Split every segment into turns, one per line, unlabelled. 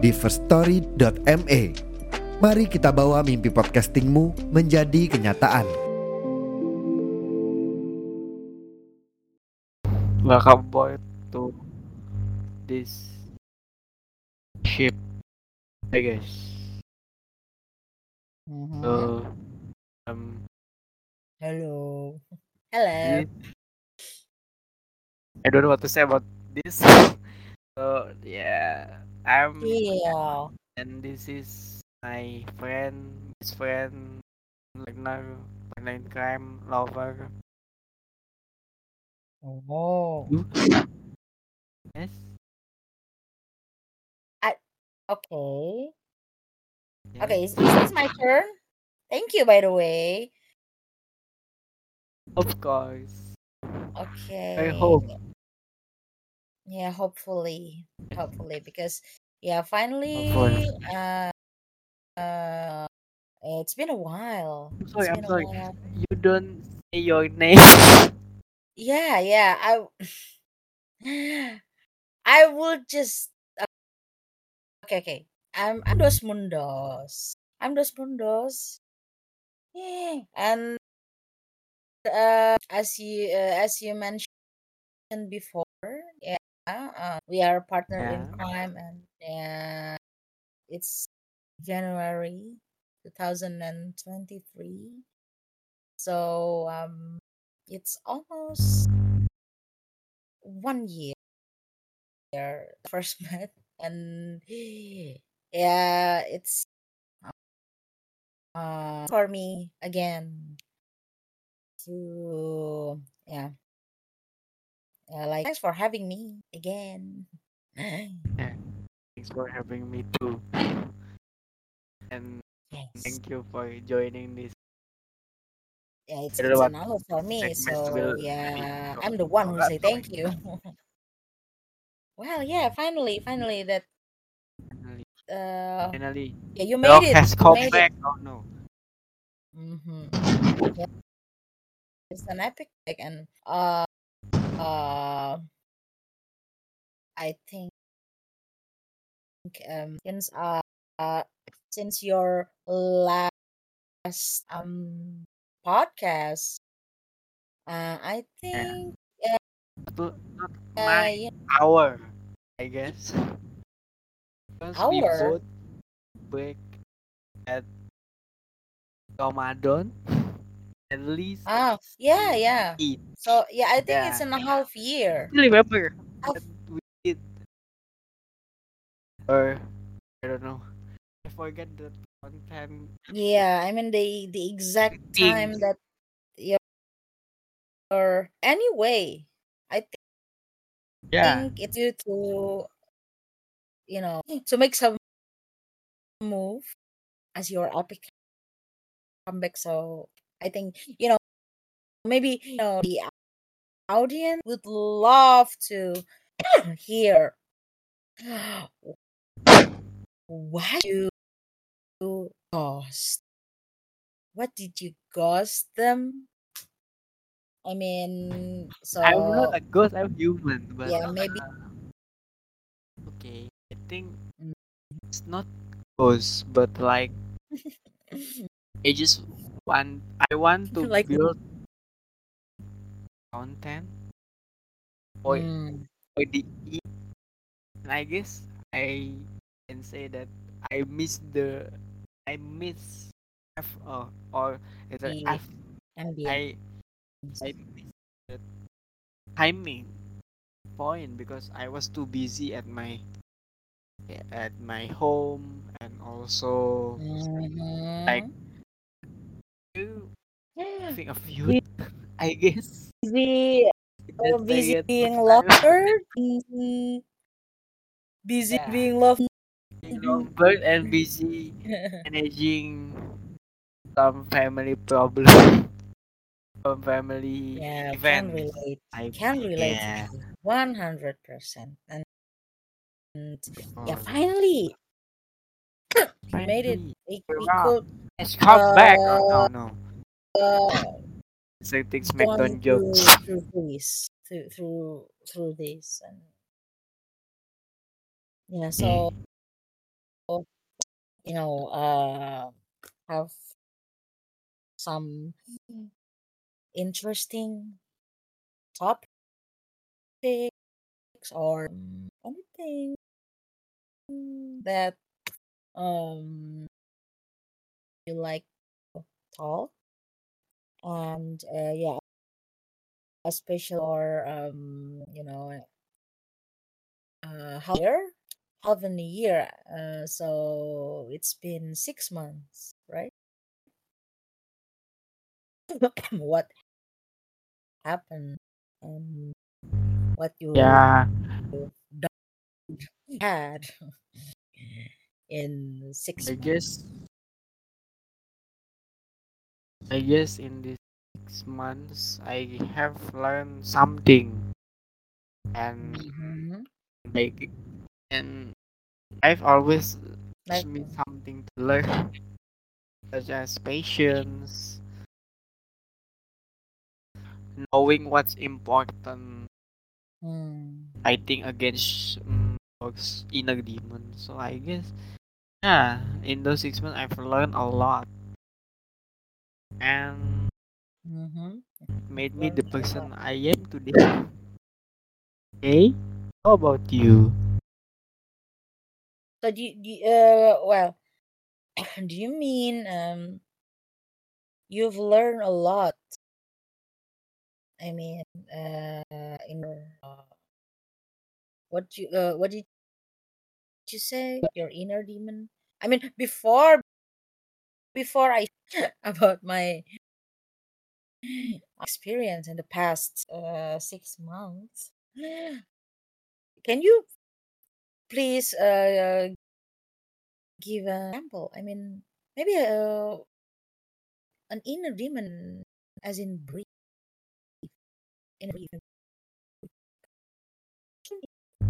di firststory.me. Mari kita bawa mimpi podcastingmu menjadi kenyataan.
Welcome boy to this ship. Hey guys.
Mhm.
So um
Hello. Hello.
I don't know what to say about this. so yeah, I'm
Yeah.
and this is my friend, best friend, partner, partner in crime, lover.
Oh.
You? Yes.
Okay.
yes.
Okay. Is, is this my turn? Thank you, by the way.
Of course.
Okay.
I hope.
Yeah. Hopefully. Hopefully, because yeah, finally.
Hopefully.
Uh. Uh. It's been a while.
I'm sorry. I'm sorry.
while.
You don't say your name.
Yeah. Yeah. I. I will just. uh, Okay. Okay. I'm. I'm Dos Mundos. I'm Dos Mundos. Yeah. And uh, as you uh, as you mentioned before, yeah, uh, we are a partner in crime, and yeah, it's January 2023. So um, it's almost one year first met, and yeah, it's uh, for me again to yeah yeah like thanks for having me again
Yeah. Thanks for having me too. And
yes
thank you for joining this.
yeah it's, it's an honor for me so
will
yeah i'm the one who say thank you well yeah finally finally that
Finally,
uh
finally,
yeah you
dog
made it
has
you
come
made it
back. Oh no.
hmm yeah, it's an epic and uh uh i think um since uh, uh since your last um podcast uh i
Yeah.
think
Not,
uh
my
yeah,
hour, I guess. Because we
Hour?
both break at Ramadan. At least
ah yeah yeah
eat.
so yeah i think it's in a half year
still remember
Half-
that we did. Or I don't know. I forget that one time.
yeah i mean the the exact
Things.
time that your or anyway i
Yeah.
think it's due to you know to make some move as your epic comeback so i think you know maybe you know the audience would love to hear why you ghost what did you ghost them i mean so
I'm not a ghost. I'm human. But
yeah maybe
uh, okay. I think
Mm.
it's not ghost, but like I just want. I want to
Like-
build content for
Mm,
for the e- and I guess I can say that I miss the I miss F or or is it
Yeah.
F
ambient.
I I miss the timing point because I was too busy at my at my home and also
Mhm.
like you think of you I guess
busy uh, busy being
time.
lover busy busy
Yeah.
being loved
you know, and busy managing some family problem, some family
yeah, can relate.
I
Can relate
yeah.
one hundred percent. And, and yeah, finally we made it.
finally,
We,
we're
we
back.
could
Let's come back. Oh no, no.
uh,
Something
gone
Smackdown jokes.
through this through through through this and yeah. So
Mm.
you know, uh, have some interesting topics or anything that um like to talk and uh, yeah especially or um you know uh half year half in a year uh so it's been six months right? What happened and what you
Yeah,
had in six
I
months.
guess I guess in these six months I have learned something and
Mhm.
like and I've always
like
me something to learn such as patience, knowing what's important,
hmm,
fighting against um, inner demons. So I guess yeah, in those six months I've learned a lot and
mhm,
made me the
learned a lot.
person I am today. Okay, how about you?
So do you, do you- uh well do you mean um you've learned a lot? I mean uh in uh, what you uh, what did you say your inner demon? I mean before before I about my experience in the past uh six months. Can you please uh give an example? I mean maybe uh an inner demon as in breathe inner demon.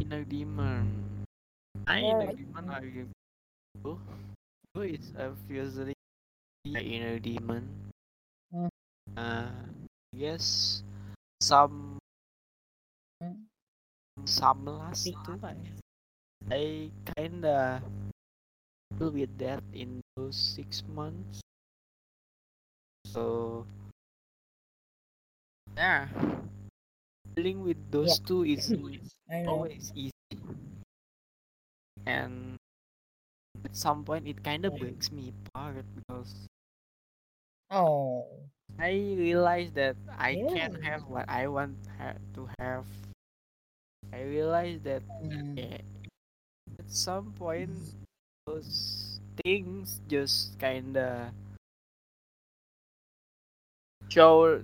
Inner demon. My
Or
inner demon are you? Who who is obviously my inner demon?
Mm.
Uh, guess some some last two. I, kinda deal with that in those six months. So yeah, dealing with
yeah,
those two isn't
I know.
always easy, and at some point it kind of breaks me apart because
Oh,
I realize that I can't have what I want ha- to have. I realize that
Mm,
at some point those things just kinda show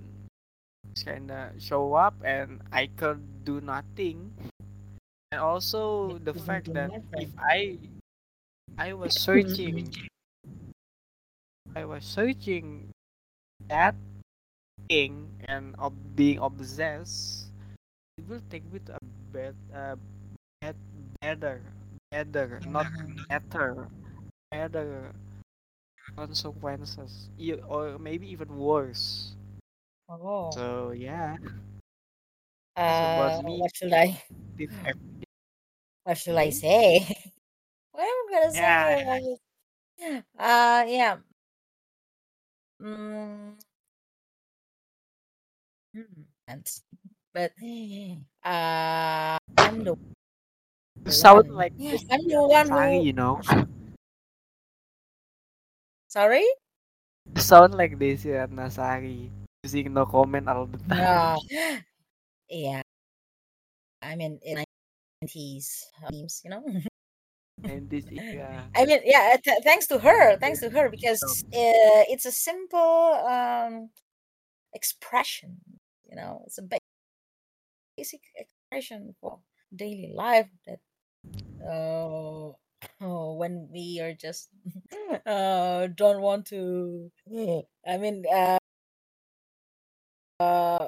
kinda show up and I could do nothing. And also the fact that if. I I was searching I was searching that thing and of being obsessed, it will take me to a bad, uh, better, better, not better, better consequences, or maybe even worse.
Oh,
So yeah,
uh,
me.
what should I what should I say? What am I gonna say
Yeah,
about? Uh, yeah. Mm, hmm, and but uh, I'm the
sound
one.
like
I'm the one
Anasari,
who.
you know.
Sorry?
Sound like Desy Ratnasari, using no comment all the time.
No. Yeah. I mean, in nineties memes, you know.
And this.
I mean, yeah. Th- thanks to her, thanks to her, because uh, it's a simple um, expression. You know, it's a basic expression for daily life that uh, oh, when when we are just uh don't want to. I mean, uh, uh,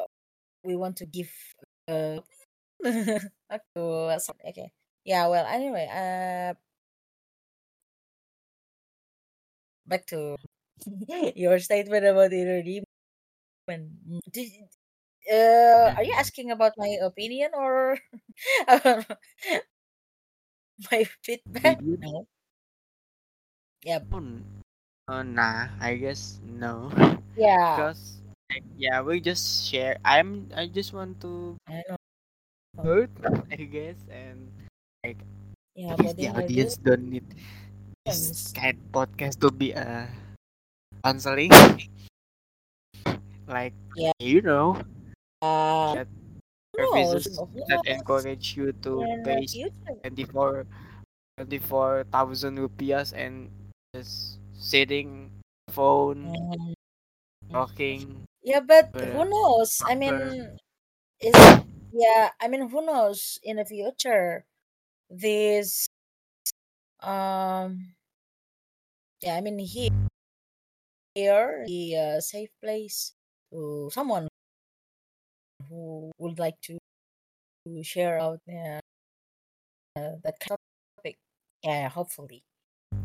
we want to give uh okay. Yeah. Well, anyway, uh, back to your statement about inner demon. Did, uh, are you asking about my opinion or my feedback? No. Yeah.
know? Uh, nah, I guess no.
Yeah.
Because like, yeah, we just share. I'm. I just want to
I know.
hurt, I guess, and like
Yeah,
the
then do
audience don't need this kind of podcast to be uh counseling. like
Yeah.
you know,
Uh,
that services
Who
that
knows?
encourage you to pay
future.
24 24,000 rupias and just sitting phone
Mm,
talking
Yeah, but
for
who knows? I mean, is yeah. I mean, who knows in the future? This um. Yeah, I mean here here the uh, safe place to someone who would like to to share out uh, uh, that kind of topic. Yeah, hopefully.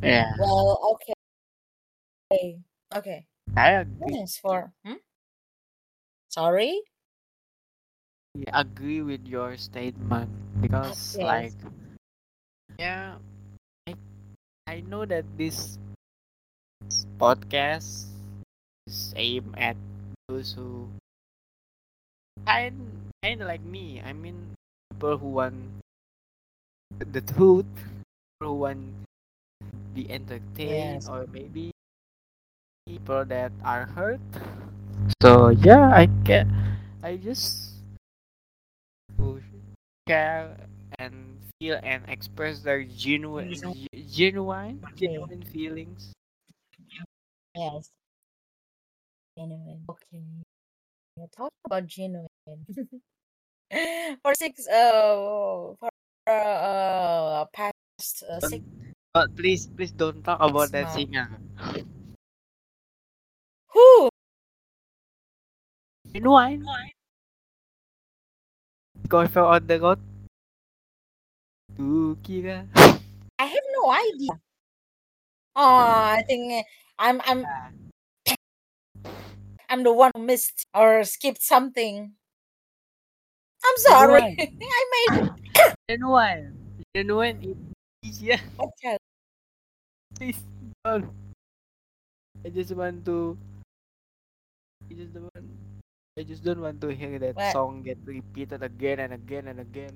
yeah
Well, okay, okay.
I agree
Thanks for. Hmm? Sorry.
I agree with your statement because
Yes.
like yeah. I, I know that this podcast is aimed at those who kind kind of like me. I mean people who want the truth people who want to be entertained
Yes.
or maybe people that are hurt. So yeah I get I just oh, to share and feel and express their genuine ge- genuine genuine feelings
Yes. Genuine. Okay. Talk about genuine. for six uh for uh past uh, six
but please please don't talk about that singer
Who?
genuine cover on the road
I have no idea. Oh, I think uh, I'm I'm I'm the one who missed or skipped something. I'm sorry. I made
genuine genuine easier
okay.
please don't I just want to I just don't want I just don't want to hear that
What?
song get repeated again and again and again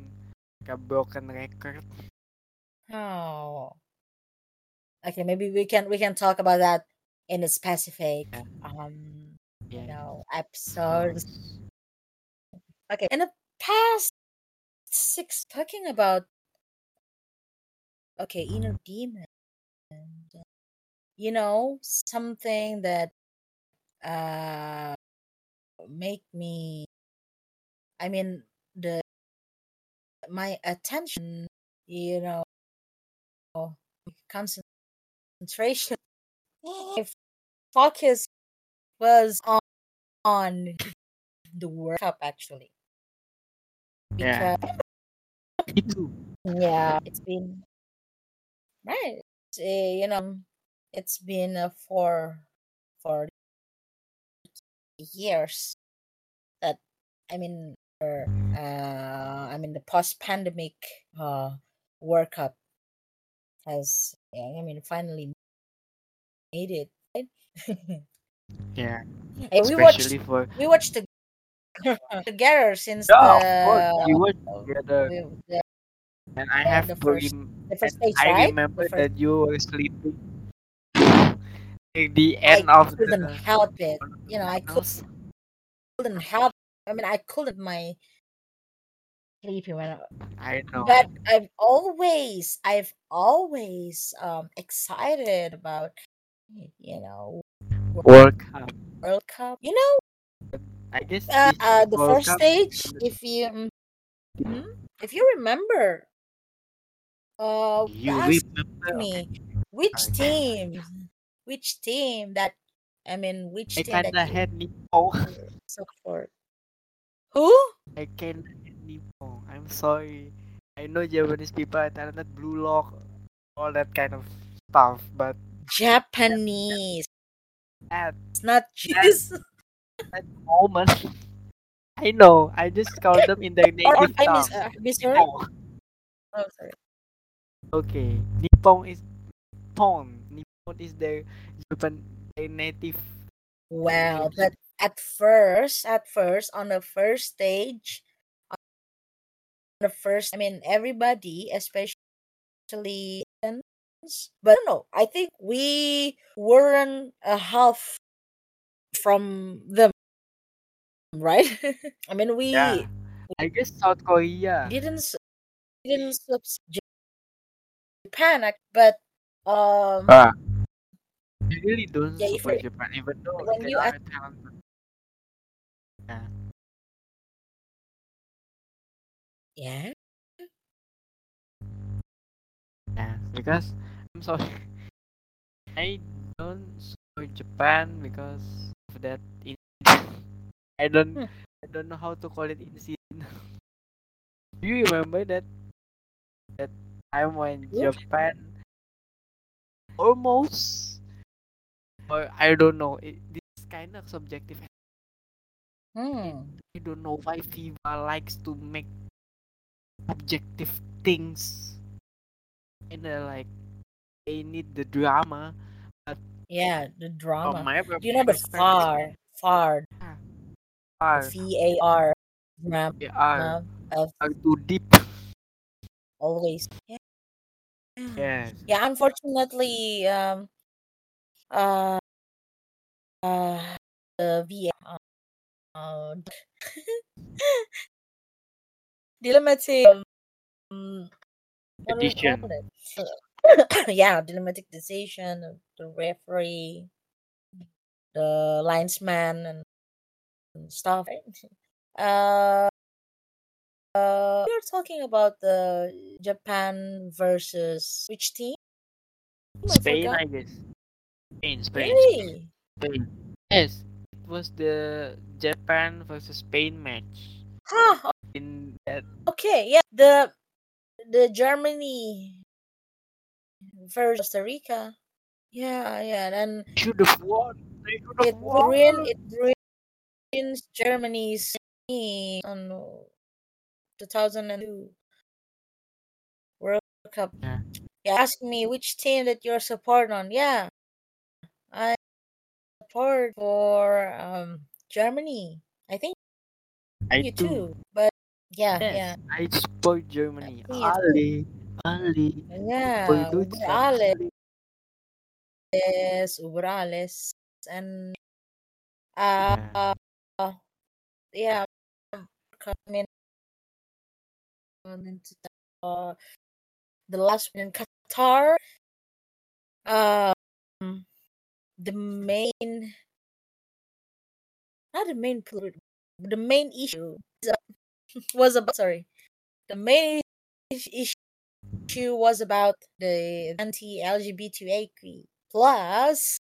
like a broken record
Oh. Okay, maybe we can we can talk about that in a specific
Yeah.
um you know
course.
Okay, in the past six talking about okay inner demon and uh, you know something that uh make me I mean my attention you know concentration. My focus was on, on the World Cup actually.
Yeah. Me too.
Yeah it's been right. Uh, you know it's been uh, for for years that I mean uh I mean the post pandemic uh World Cup has I mean finally made it right?
yeah.
Hey, we watched
for
we watched the together since
yeah
the,
we were together.
the, the,
and I have
the
to
first
rem-
the first stage
I
right?
remember
first
that you were sleeping. At the end
I
of
couldn't
the
help it. You know I could,
finals.
couldn't help I mean I couldn't my sleepy when I-
I know
but I've always I've always um excited about you know
World Cup
World Cup you know
I guess
uh, uh the
World
first
Cup
stage if you mm, mhm, if you remember uh
you remember
me which team? Which team that I mean which
I
team that
kinda
you
had Nippon.
support? Who?
I can't Nippon. I'm sorry. I know Japanese people are talented, Blue Lock, all that kind of stuff, but
Japanese.
at
It's not just
that moment, I know. I just call them in their
or, or
native
I
tongue.
miss uh.
Nippon.
Oh sorry.
Okay, Nippon is Nippon. Nippon is their Japan their native.
Wow,
language.
but at first, at first, on the first stage, on the first, I mean, everybody, especially, but no, I think we weren't a half from them, right? I mean, we
Yeah, I guess South Korea.
didn't s- didn't subs- Japan, but um,
Ah, I really don't
Yeah,
support Japan, even though
when
they
you
are
act-
talented. Yeah.
yeah,
Yeah, because I'm sorry, I don't support Japan because of that. incident. I don't,
Hmm.
I don't know how to call it incident. Do you remember that that time when
Yeah.
Japan almost, or I don't know, it, this is kind of subjective.
Hmm.
I don't know why FIFA likes to make objective things. And uh, like they need the drama.
But yeah, the drama. Do you know the
far,
far, far,
are,
V A R, drama
they are,
of
are too deep.
always. Yeah.
Yes.
Yeah, unfortunately, um, uh, uh, the VA, uh, dilemmatic, um, what do we
Edition.
call it? yeah, dilemmatic decision of the referee, the linesman, and, and stuff. right? Uh, uh, we're talking about the Japan versus which team? I
Spain,
forgot.
I guess. Spain, Spain,
Really?
Spain. Yes, was the Japan versus Spain match.
Huh,
In that,
Okay, yeah, the the Germany versus Costa Rica. Yeah, yeah, and
should have won. They should
it
have won.
ruined it ruins Germany's on 2002 World Cup.
Yeah.
You ask me which team that you're support on. Yeah, support for um Germany. I think
I
you
do.
too, but yeah,
Yes,
yeah,
I support Germany.
I think you too.
Ali, Ali,
Yeah,
for
Uber
Deutschland.
Alex,
Ali.
Uber Alex, and
Yeah.
uh, uh yeah, coming into the, uh, the last one in Qatar. Um, the main, not the main, the main issue was about sorry, the main issue was about the anti-LGBTQ plus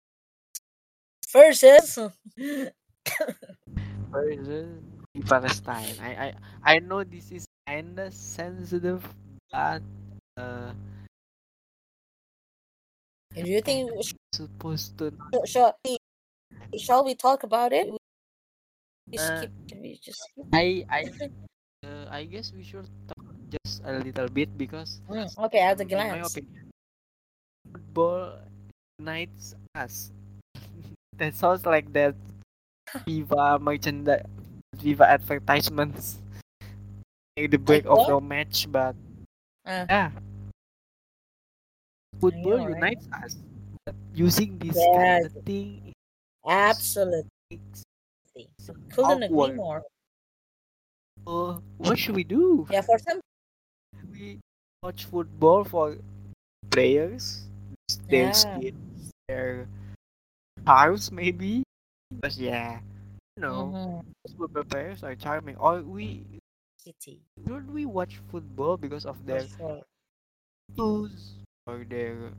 versus
versus Palestine. I, I I know this is kinda sensitive, but uh,
do you think we
supposed to
should, shall we, shall we talk about it? We
Uh.
Can we just skip?
I I uh, I guess we should talk just a little bit because
Mm, okay, at a
in my
glance.
opinion, football unites us. that sounds like that Viva merchandise, Viva advertisements. The break of the match, but
Uh,
yeah, football unites us. Using this
Yes.
kind of thing
absolutely. Couldn't agree more.
Uh, what should we do?
Yeah, for some,
We watch football for players, their
Yeah.
skills, their cars, maybe. But yeah, you know,
mhm,
football players are charming. Or we
City
should we watch football because of their
sure.
Shoes or their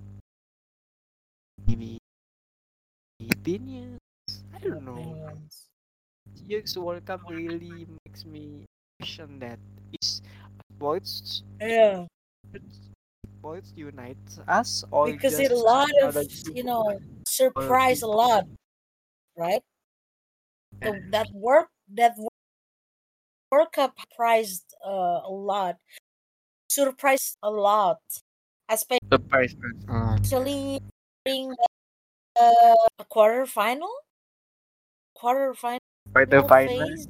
maybe opinions. I don't know. Year's World Cup really makes me question that is sports
Yeah,
sports unites us or
because it a lot of you know surprise a lot, right? The, that work that Wo- World Cup surprised uh, a lot, surprised a lot, especially
surprise uh,
during uh, a quarterfinal, quarterfinal
by the final
phase.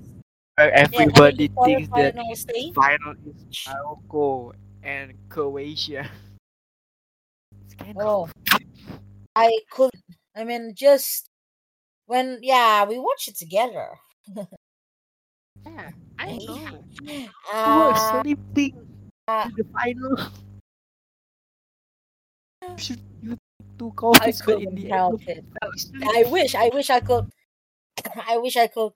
where
Yeah,
everybody thinks that the
stage.
final is Morocco and Croatia. It's kind of
Oh, I could. I mean, just when yeah, we watch it together.
yeah, I know.
Yeah.
We were
Uh,
sleeping
uh,
in the final. You you two
I
coffees, but in the end
it. I wish, I wish I could. I wish I could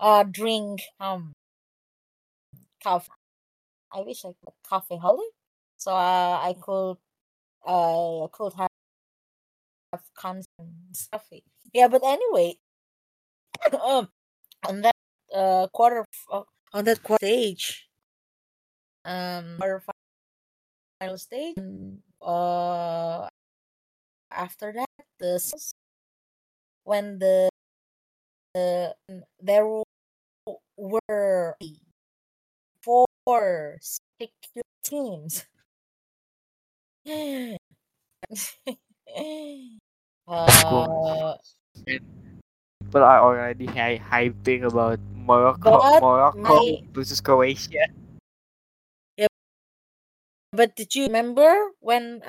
uh drink um coffee. I wish I could coffee holic, so uh, I could uh could have have constant coffee. Yeah, but anyway, um, on that uh quarter f- uh, on that quarter stage, um, quarter final stage, uh, after that the when the the there were four secure teams. uh,
People are already hy- hyping about Morocco, Morocco
I
versus Croatia.
But did you remember when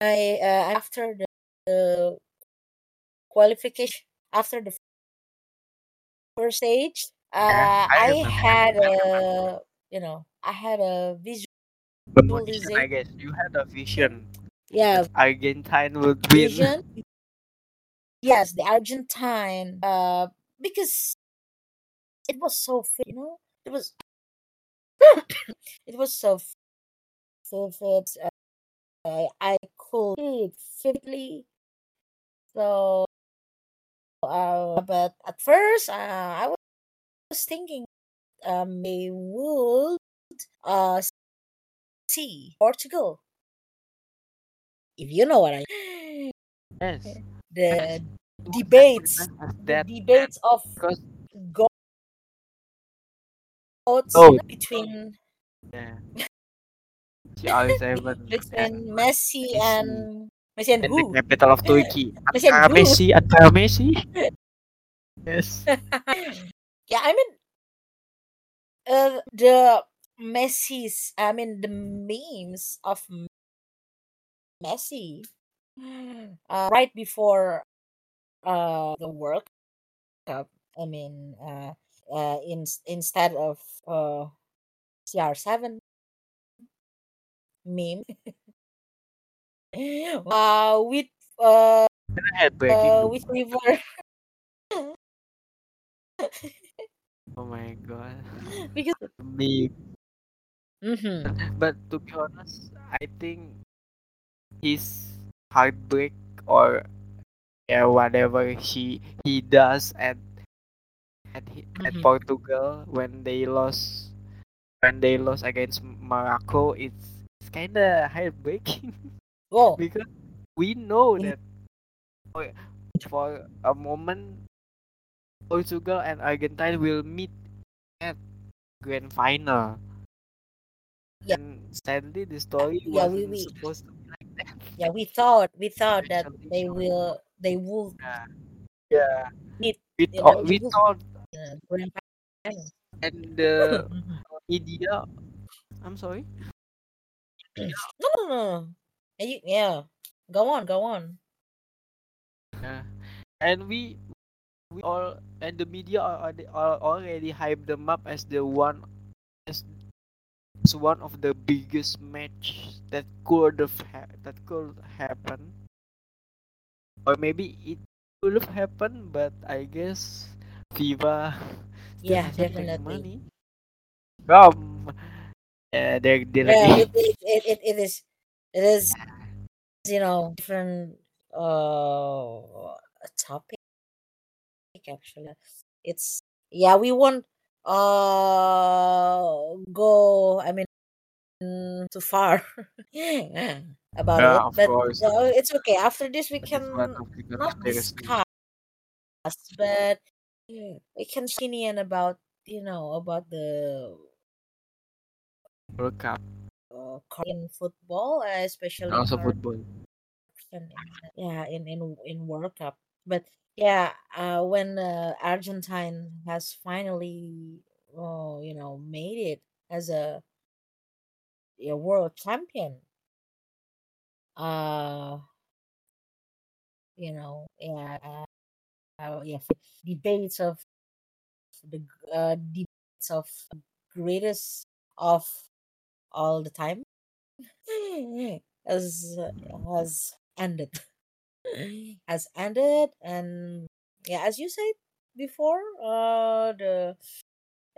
I, uh, after the, the qualification after the first stage uh
Yeah, I
I had a you know I had a
Premonition, I guess. You had a vision.
Yeah.
Argentine would win.
vision? Yes the Argentine uh because it was so you know? It was it was so vivid uh, I could it vividly so uh but at first uh, I was thinking um they would uh see Portugal if you know what I
Yes.
the
Yes. It was as
debates the
that
debates of
because
goats
oh
between
yeah, CR7
between
and
Messi
Messi
and Messi and
and the
who?
capital of Turkey.
Messi and who?
Messi, Ankara Messi. Yes.
yeah, I mean uh, the Messi's I mean the memes of Messi uh, right before uh the World Cup. I mean uh uh in instead of uh CR7 meme uh with uh, uh with river
Oh my god.
because
Me.
hmm
But to be honest, I think his heartbreak or yeah, whatever he he does at at at
Mhm.
Portugal when they lost when they lost against Morocco, it's it's kind of heartbreaking
oh
because we know that for, for a moment Portugal and Argentina will meet at grand final.
Yeah.
And sadly, the story
Yeah, we-
wasn't
we-
supposed to be like that.
yeah we thought we thought that they
so-
will they will
Yeah. Yeah.
Meet,
We
you
thought
know,
we thought
uh, grand final.
and the
Mhm.
media. I'm sorry.
No no no no. Yeah, you- yeah go on go on
Yeah. And we we all and the media are, are, are already hyped them up as the one as, as one of the biggest match that could have ha- that could happen or maybe it could have happened but I guess FIFA
Yeah,
hasn't make
definitely.
money from they're,
yeah
directly
it, it, it, it, is it is you know different uh topic actually. It's yeah, we won't uh go. I mean, too far about
Yeah,
it, but
course.
it's okay. After this, we
But
can
one of the
not discuss, but we can opinion about you know about the
World Cup.
uh, Korean football, uh, especially
Also
Korean
football.
in, yeah in in in World Cup. But yeah, uh, when uh, Argentine has finally, oh, you know, made it as a, a world champion, uh, you know, yeah, uh, uh, yeah, debates of the uh, debates of greatest of all the time has has ended. has ended and yeah as you said before uh the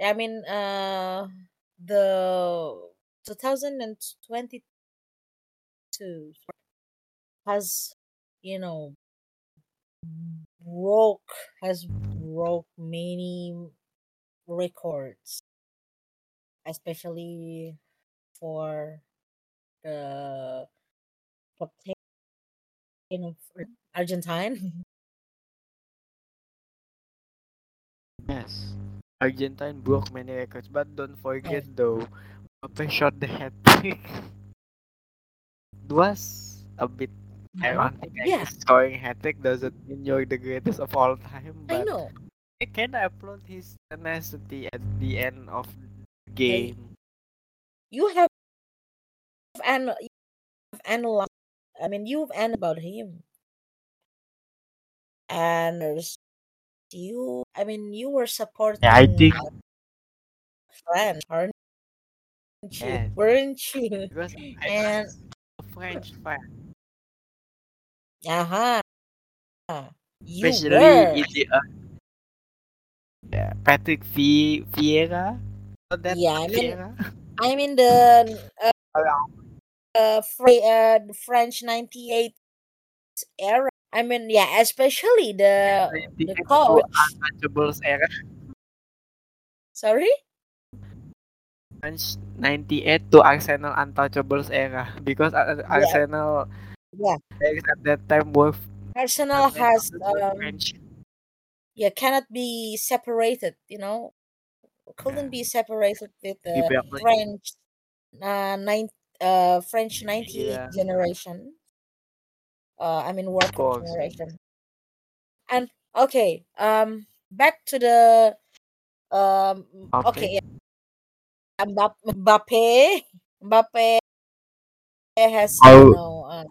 i mean uh the 2022 has you know broke has broke many records especially for the captain of argentine
Yes. Argentine broke many records, but don't forget
Yes.
though, Mbappe shot the hat trick. it was a bit ironic. I
Yeah.
scoring hat trick doesn't mean you're the greatest of all time,
i
but
know
I can applaud his tenacity at the end of the game.
you have an you've analyzed I mean you've analyzed about him. And you I mean you were supporting
Yeah, I think
friend aren't you?
Yes,
weren't you?
Because
and
French fan,
uh-huh. You
especially
were.
the uh, yeah, Patrick Vi- Vieira. That
yeah I mean
Vieira.
I mean the uh, uh, uh the French 98 era I mean yeah especially the the
98
coach
Untouchables era.
sorry
French 98 to Arsenal Untouchables era because
yeah
Arsenal
yeah
at that time were
Arsenal has um
French.
yeah cannot be separated you know couldn't
Yeah.
be separated with the. French uh nine uh French 98
Yeah,
generation. Uh I mean World generation. And okay um back to the um okay
Okay.
yeah. Mbap- Mbappe. Mbappe has you
Oh,
know uh,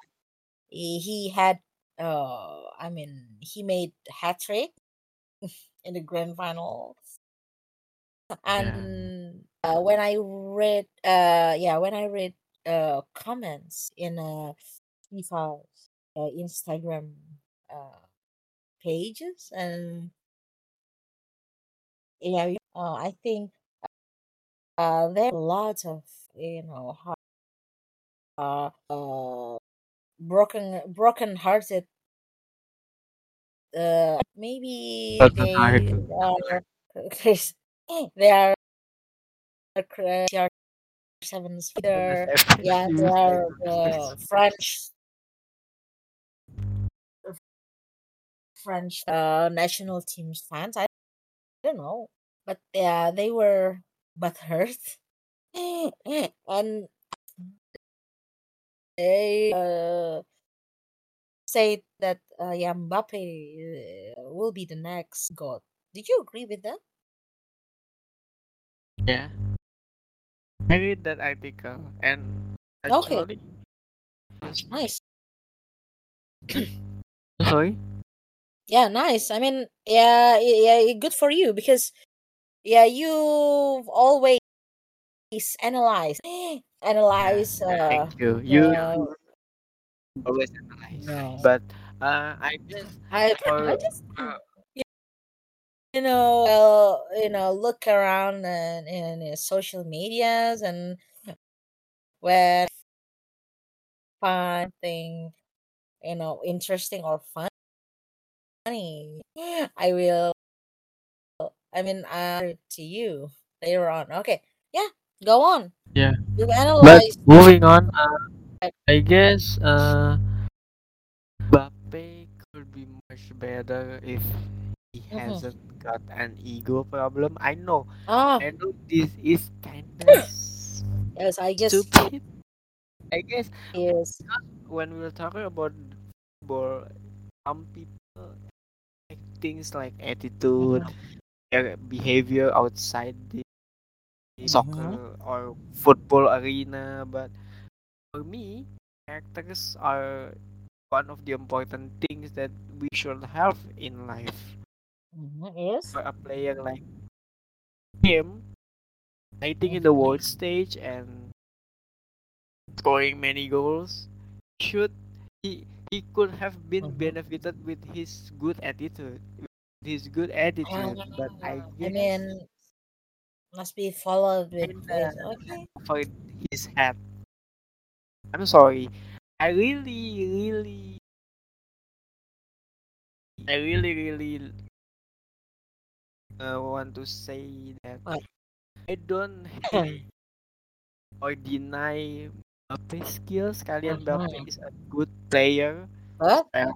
he, he had uh I mean he made hat trick in the grand final
yeah.
and uh, when I read uh yeah when I read uh comments in uh FIFA's uh, Instagram uh pages and yeah uh, I think uh there are lots of you know uh, uh broken broken hearted uh maybe
Broken
they
hearted.
are they are sevens either yeah they are the French French uh, national teams fans. I don't know, but yeah, they were butthurt, and they uh, say that uh, yeah, Mbappe uh, will be the next god. Did you agree with that?
Yeah. I read that article and
Okay,
actually
nice.
sorry.
Yeah, nice. I mean, yeah, yeah, good for you because yeah, you've always
analyze,
analyze
yeah,
uh
thank you. You
the
always analyze,
no.
but uh, I just
I I just
uh,
you know well, you know look around and in, in social medias and when find thing you know interesting or fun, funny, I will. I mean, uh, to you later on. Okay, yeah, go on.
Yeah.
You
But moving on, uh, I guess uh, Mbappe could be much better if he
Mhm.
hasn't got an ego problem. I know,
Ah,
I know this is kinda
yes, I guess
stupid. I guess
yes.
when we were talking about football, some people like things like attitude,
Mhm.
their behavior outside the
Mhm.
soccer or football arena, but for me, characters are one of the important things that we should have in life.
Mhm, Yes.
For a player like him, fighting in the world stage and scoring many goals, should he he could have been
Mhm.
benefited with his good attitude, with his good attitude. But I
Ah, I mean, must be followed with
kinda
with okay.
for his head. I'm sorry. I really, really, I really, really uh, want to say that
What?
I don't hate or deny Mbappe's skills. Kylian Mbappe
Mhm.
is a good player.
What?
Uh,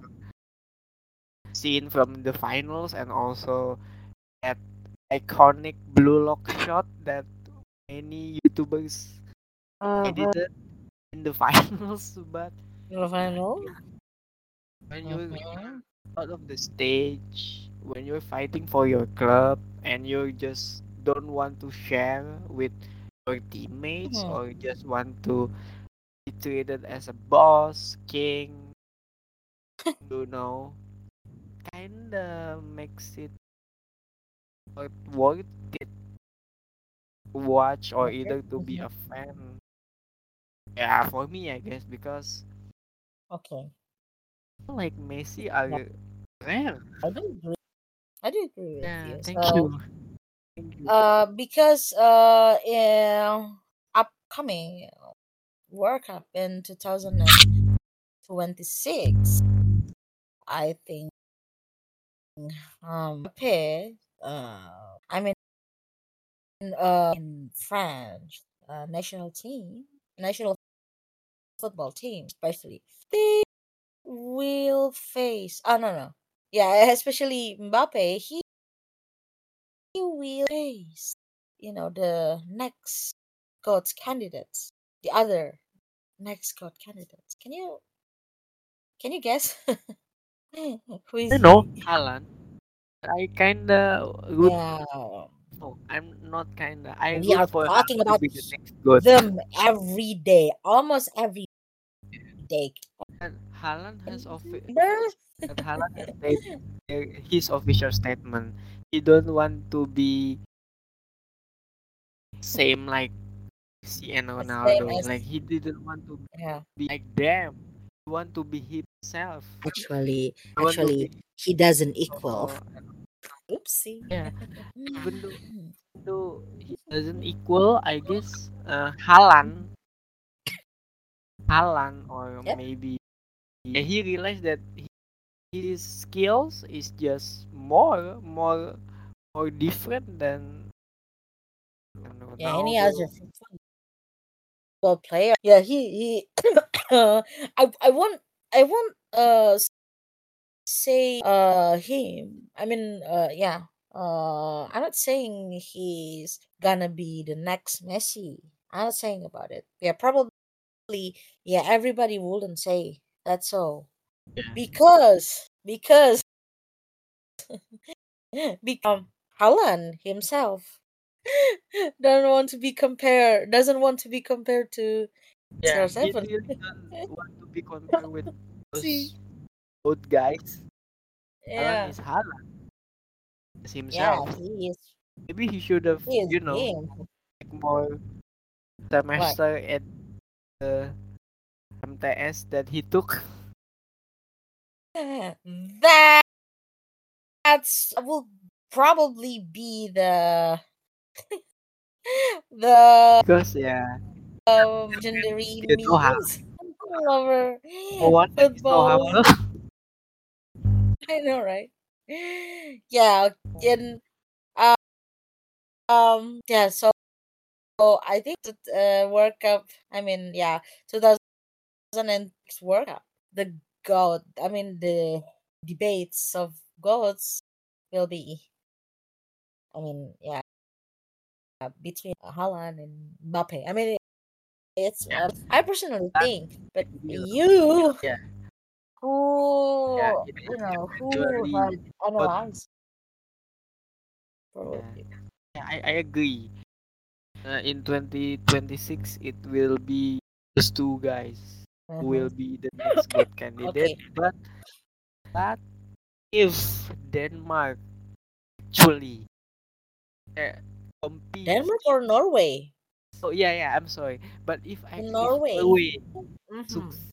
seen from the finals and also that iconic blue lock shot that many YouTubers
Uh,
edited in the finals. But in
the final.
when you're
Mhm.
out of the stage, when you're fighting for your club and you just don't want to share with your teammates
Mhm.
or just want to be treated as a boss, king, you know, kinda makes it worth it to watch or either to be
Mhm.
a fan. Yeah, for me, I guess because
Okay.
like Messi are rare.
I do agree. I do agree with
Yeah,
you.
thank
So,
you. Thank you.
uh, because uh, in upcoming World Cup in 2026, I think um Mbappe, uh, I mean uh in France uh, national team, national football team, especially they will face. Oh no no, yeah, especially Mbappe. He he will face, you know, the next GOAT candidates, the other next GOAT candidates. Can you can you guess who is
I know
he?
I kinda root.
Yeah,
No, I'm not kinda. I
we are talking about
the
them every day, almost every day.
And Haaland has offi-
Remember?
that Haaland has made uh, his official statement. He don't want to be same like Messi and
The same
Ronaldo.
as
Like he didn't want to
yeah.
be like them. He want to be himself.
Actually,
He
actually,
be
he doesn't equal. Oopsie.
yeah. Even though though he doesn't equal, I guess uh, Haaland, Haaland, or
Yep.
maybe yeah, he realized that he, his skills is just more, more, more different than
Yeah, any other football player. Yeah, he he. I I won't I won't uh say uh him. I mean uh yeah. Uh, I'm not saying he's gonna be the next Messi. I'm not saying about it. Yeah, probably. Yeah, everybody wouldn't say that's all.
Yeah.
because because become Haaland himself don't want to be compared doesn't want to be compared to
Yeah, he
CR7.
really don't want to be compared with those old guys.
Yeah.
is Haaland. As
Yeah, he is
Maybe he should have,
he
you know,
him.
like more semester at the uh, MTS that he took.
That that's will probably be the the
Because yeah,
um, legendary
You know how-
memes. lover.
No one that is so
Football. I know, right? Yeah, in uh, um yeah, so, so I think that uh World Cup, I mean, yeah, 2006 World Cup, the God, I mean the debates of gods will be I mean, yeah, between Haaland and Mbappe. I mean, it's
Yeah.
uh, I personally
That-
think, but you
Yeah.
who
Yeah,
you know who had analyzed probably.
Yeah, I, I agree. Uh, in 2026, it will be those two guys who will
Mhm.
be the next good candidate.
Okay.
But but if Denmark actually uh, compete,
Denmark or Norway?
oh yeah yeah, I'm sorry. But if I if
Norway.
Norway
Mhm.
succeed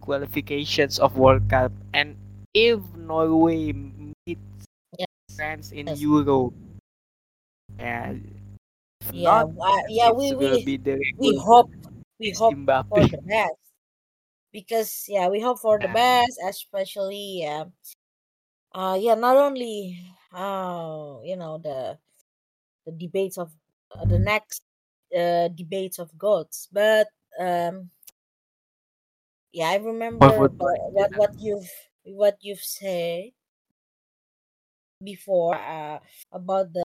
qualifications of World Cup and if Norway meets
Yes.
France in
Yes.
Euro, yeah,
Yeah,
not,
uh, yeah, we
will
we
be the
we hope we hope for the best because yeah, we hope for the best, especially yeah, uh, yeah, not only uh, you know the the debates of uh, the next uh debates of gods, but um, yeah, I remember what what, what you've what you've said before uh about the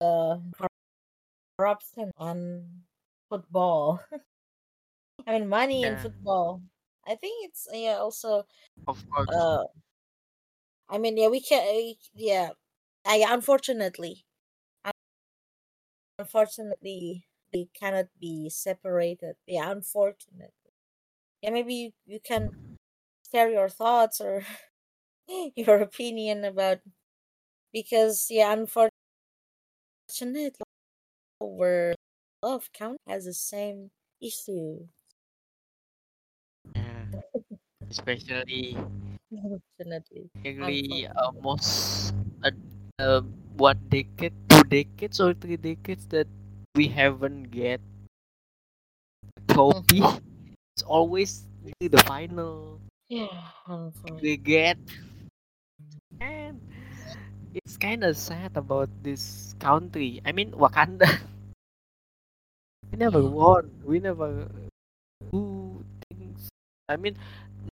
uh, corruption on football. I mean, money in football. I think it's yeah also
of course.
uh I mean yeah we can yeah I unfortunately unfortunately they cannot be separated. Yeah, unfortunately. Yeah, maybe you, you can share your thoughts or your opinion about because yeah unfortunately over love count has the same issue.
Especially nearly almost a, uh, what decade, two decades or three decades that we haven't get trophy.
Mhm.
It's always the final
Yeah,
we get, and it's kind of sad about this country. I mean, Wakanda. We never won. We never things. I mean,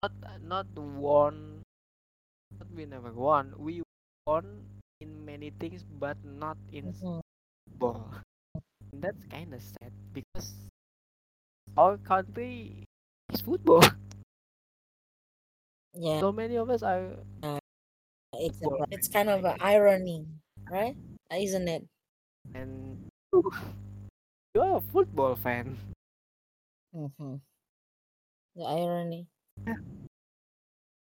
not not won. Not we never won. We won in many things, but not in
Mhm.
football. And that's kind of sad because our country is football.
Yeah,
So many of us are
it's a, it's kind of an irony, right? Isn't it?
and you're a football fan.
Mm-hmm. The irony
Yeah.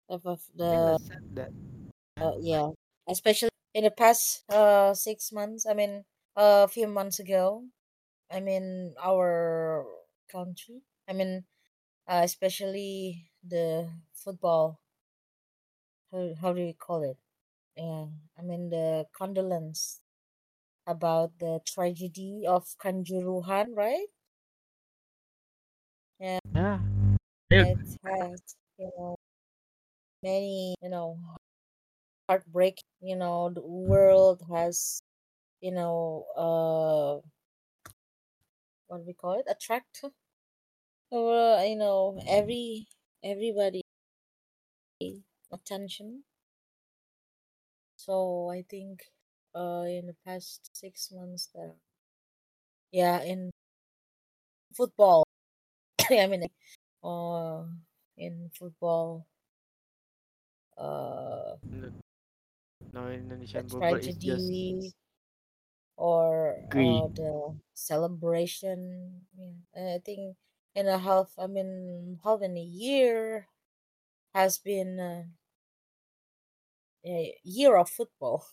of, of the
that.
uh, yeah, especially in the past uh six months. I mean, a few months ago. I mean, our country. I mean, uh, especially the football. How how do you call it? Yeah, I mean the condolence about the tragedy of Kanjuruhan, right? Yeah,
Yeah.
It has you know many you know heartbreak. You know the world has you know uh what do we call it attract uh, you know every everybody attention. So I think uh in the past six months that yeah in football I mean uh in football uh
No, no
the
Indonesian football is just
tragedy or uh the celebration yeah I think in a half I mean half in a year has been uh, a year of football.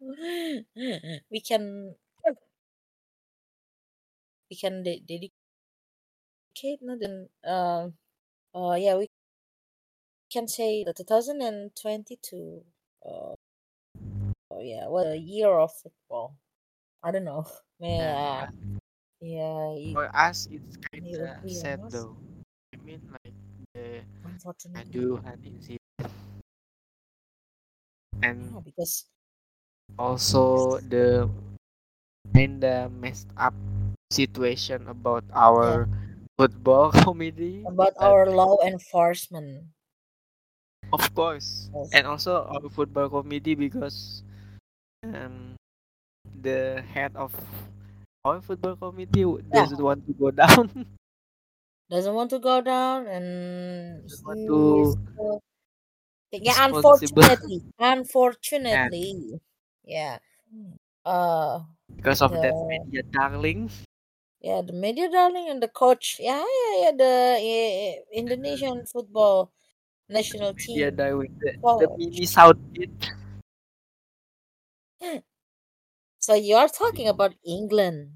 We can we can de- no then uh uh yeah we can say the 2022 uh oh yeah what a year of football. I don't know
Yeah,
yeah. Yeah
for us, it's kind of sad though. I mean like the I
Unfortunately,
Kanjuruhan incident and
yeah, because
also the kinda messed up situation about our football committee.
about
that-
our law enforcement.
of course,
Yes.
and also our football committee because um the head of our football committee w-
Yeah.
doesn't want to go down.
doesn't want to go down and
Doesn't want to
yeah unfortunately unfortunately yeah uh
because of that
The-
media darling.
Yeah the media darling and the coach. Yeah yeah yeah the uh, indonesian football national team
darling, the, the mini Southgate.
so you're talking about england.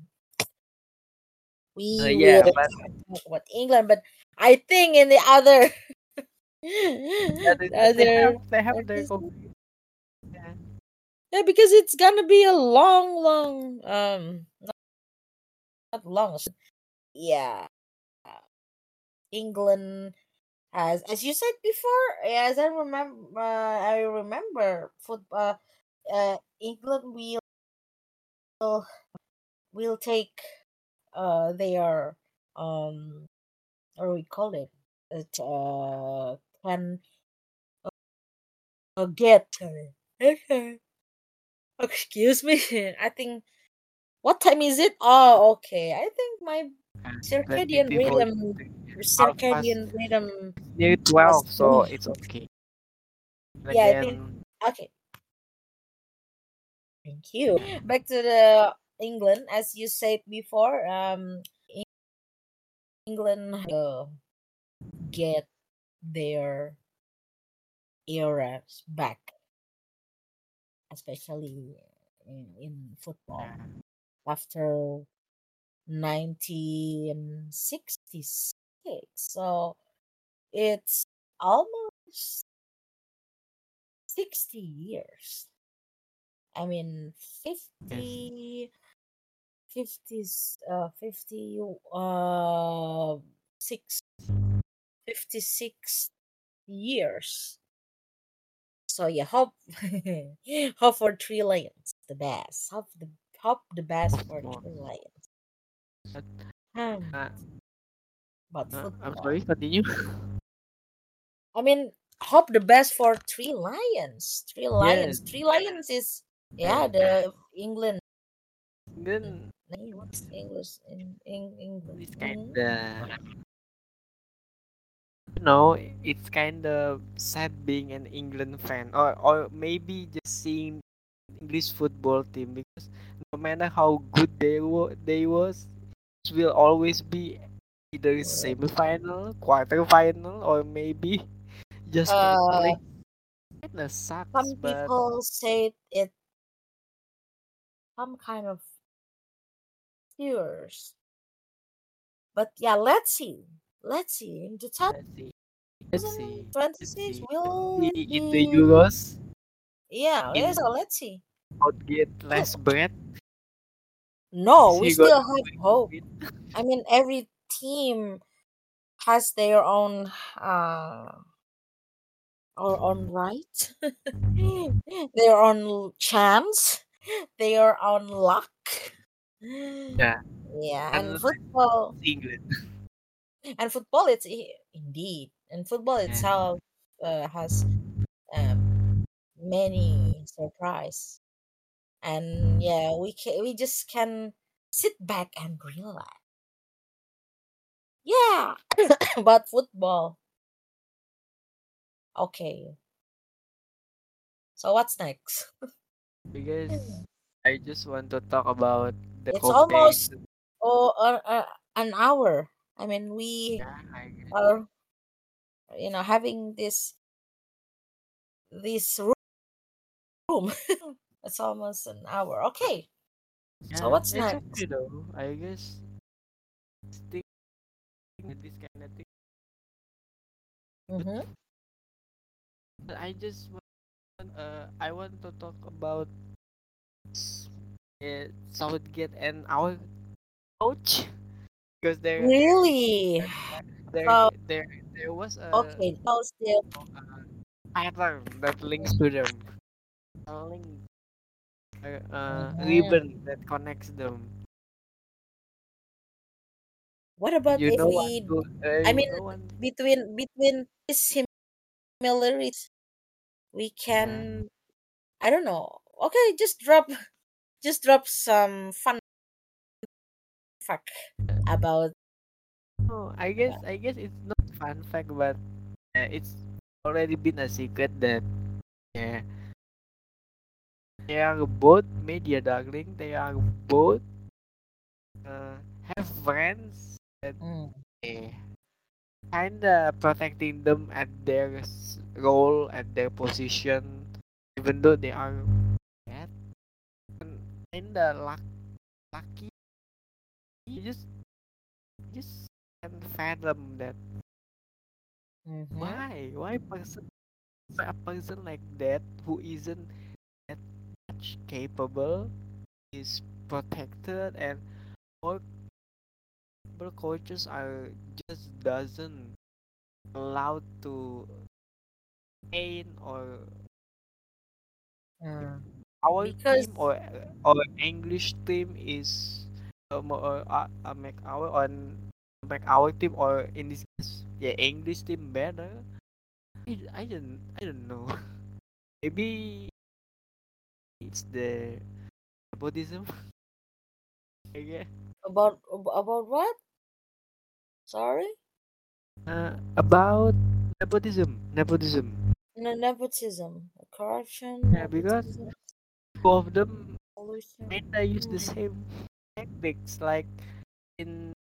We
Uh, yeah, but
talk about england but i think in the other
yeah, they,
the
they
other
have they have their yeah.
Yeah, because it's gonna be a long, long, um, not, long. Yeah, uh, England has, as you said before, as I remember, uh, I remember football. Uh, England will will take uh their um, do we call it? It uh can uh, get. Excuse me. I think. What time is it? Oh, okay. I think my circadian rhythm, circadian rhythm.
near 12 so it's okay And
Yeah, I think- Okay. Thank you. Back to the England, as you said before. Um, England uh, get their eras back, especially in, in football. After 1966. So it's almost 60 years. I mean, 50, 50, uh, 50, uh, six, 56 years. So yeah, hope, hope for three lions, the best. Hope the hope the best for
course.
three lions.
But,
Hmm,
uh,
but
uh, I'm sorry continue
I mean, hope the best for three lions. Three lions.
Yes.
Three lions is yeah the England.
then
What's English in, in England?
it's
Mhm.
kind of you know it's kind of sad being an England fan or or maybe just seeing English football team because no matter how good they were they was it will always be either semi-final quarter-final or maybe just
Uh,
like kind of sucks
Some
but
people say it some kind of tears. But yeah, let's see. Let's see. In the top
let's see let's see let's
26
see
will
in
it
the Euros
yeah,
in-
yeah, so let's see.
would get less bread
No, we still have hope. I mean, every team has their own uh or own right, their own chance, their own luck.
Yeah.
yeah, and
Unlike
football,
England
and football, it's indeed, and football
Yeah.
itself uh, has um many surprise, and yeah, we can we just can sit back and relax. Yeah, about football. Okay. So what's next?
because I just want to talk about the
It's almost- Oh, uh, uh, an hour. I mean, we
Yeah, I
are, you know, having this this roo- room. it's almost an hour. Okay.
Yeah,
so what's next?
okay though. I guess stick with this kind of thing.
Mm-hmm.
But I just want, uh, I want to talk about uh, Southgate and our coach because they're
Really?
they're
Oh,
there there was a
Okay, no, still.
uh, pattern that links to them. Link,
Mhm.
ribbon that connects them.
What about
You
if we,
to- uh,
I mean, between between these similarities, we can, I don't know. Okay, just drop, just drop some fun fact about.
Oh, I guess I guess it's not fun fact, but uh, it's already been a secret that yeah they are both media darling. They are both uh, have friends that
Mm,
eh, kinda protecting them at their role at their position, even though they are bad. And kinda luck, lucky. You just just can fathom that.
mhm.
Why? Why person? A person like that who isn't much capable is protected and all people coaches are just doesn't allowed to train or
Mm.
our
Because
team or or English team is um, or uh, uh, make our on make our team or in this case yeah English team better. I, I don't I don't know. Maybe it's the. I guess.
about about what? Sorry,
Uh, about nepotism. Nepotism.
no nepotism, corruption,
Yeah, because two of them kinda use the same tactics like in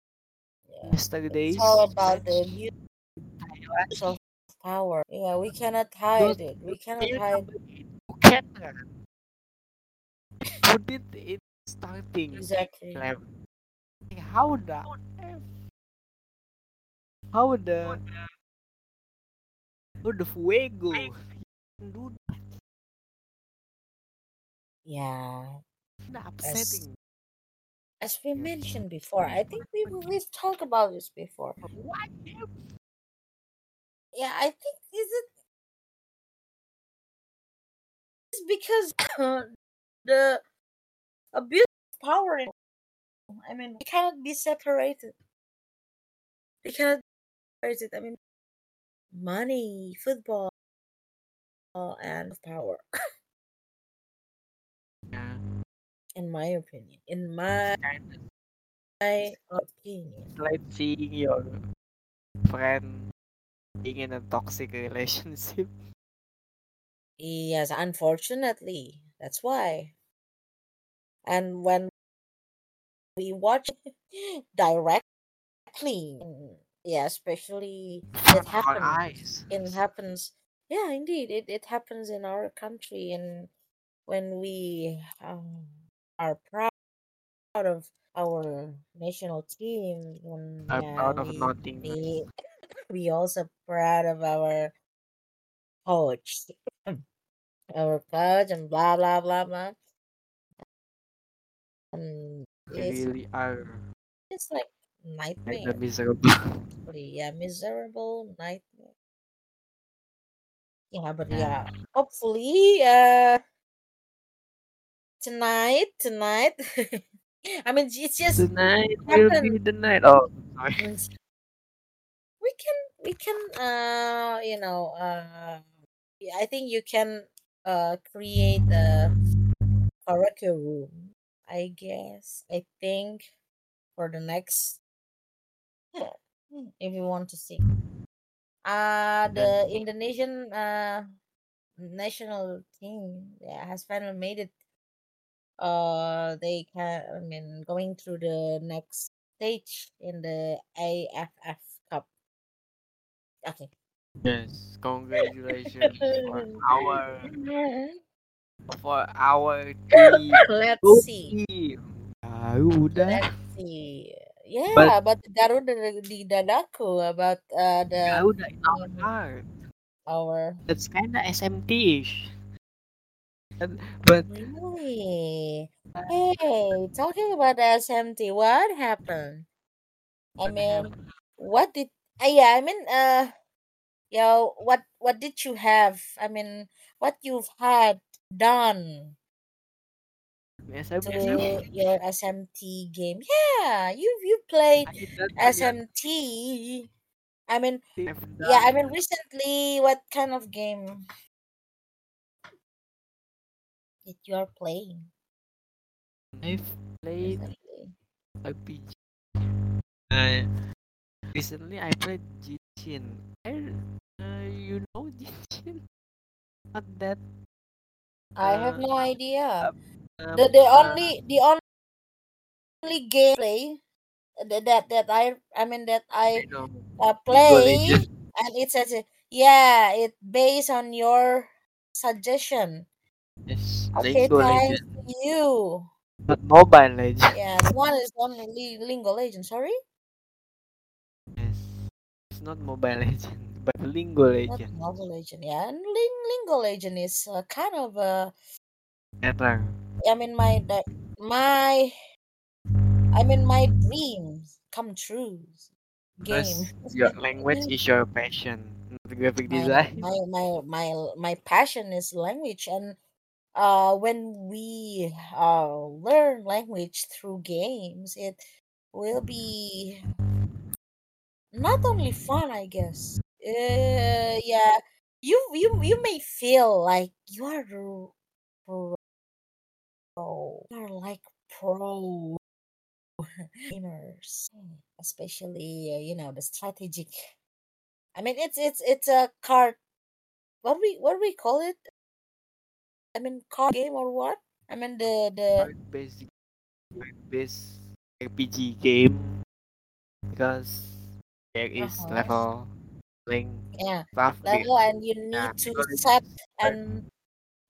yeah,
yesterday's
it's all about the abuse of power. Yeah, we cannot hide it. We cannot hide
number did it starting
exactly.
Like, How the F? How the how the fuego do that?
Yeah,
Kinda
as as we mentioned before, I think we we've talked about this before.
What?
Yeah, I think is it is because the abuse power. in- I mean, they cannot be separated. They cannot be separated. I mean, money, football, and power.
Yeah,
In my opinion, in my my opinion.
it's like seeing your friend being in a toxic relationship.
Yes, unfortunately, that's why. And when we watch directly, yeah, especially it
front of our
happens. It happens. Yeah, indeed, it it happens in our country, and when we um, are proud of our national team, when
I'm
yeah,
proud of
we we we also proud of our coach, our coach, and blah blah blah blah. And
We
it's
really are
it's like nightmare.
miserable.
Yeah, miserable nightmare. Yeah, but
Yeah.
hopefully, uh, tonight, tonight. I mean, it's just
Tonight will be the night. Oh, sorry.
we can we can uh you know uh yeah, I think you can uh create a karaoke room. I guess I think for the next if you want to see. Uh the Indonesian uh national team yeah, has finally made it. Uh, they can. I mean, going through the next stage in the AFF Cup. Okay.
yes, congratulations for our for our team.
Let's
Go
see.
team. Garuda.
Let's see. Yeah,
But
about Garuda di dadaku about uh the
Garuda in our heart.
our
That's kinda SMT-ish. And, but
really. Hey, talking about SMT, what happened? I
what
mean,
happened?
what did Uh, yeah, I mean, uh, you know, what what did you have? I mean, what you've had done
SMT.
to your SMT game? Yeah, you you played
I done banyak
SMT. I mean, yeah, I mean, recently, what kind of game that you are playing
I've played
recently?
RPG. Uh, recently I played Genshin. I, uh, you know Genshin? Not that.
I have
Uh,
no idea.
um,
The the
uh,
only the only gameplay that that that I I mean that I uh, play and it says yeah it based on your suggestion.
Yes,
Okay, thanks you.
Not Mobile Legends.
Yeah, one is only Lingo of Legends. Sorry,
Yes. It's not Mobile Legends, but League of
not. Mobile Legend. Yeah, and Ling of Legend is uh, kind of uh,
Better.
I mean my my I mean my dreams come true game.
Your language is your passion, not graphic
my
design.
my my my my passion is language and uh when we uh learn language through games it will be not only fun i guess uh, yeah. You you you may feel like you are pro you are like pro gamers especially uh, you know the strategic i mean it's it's it's a card what we what we call it? I mean, card game or what? I mean, the the
Card based, card based RPG game because there is
uh-huh,
level
yeah
stuff.
level, and you
Yeah,
need to set and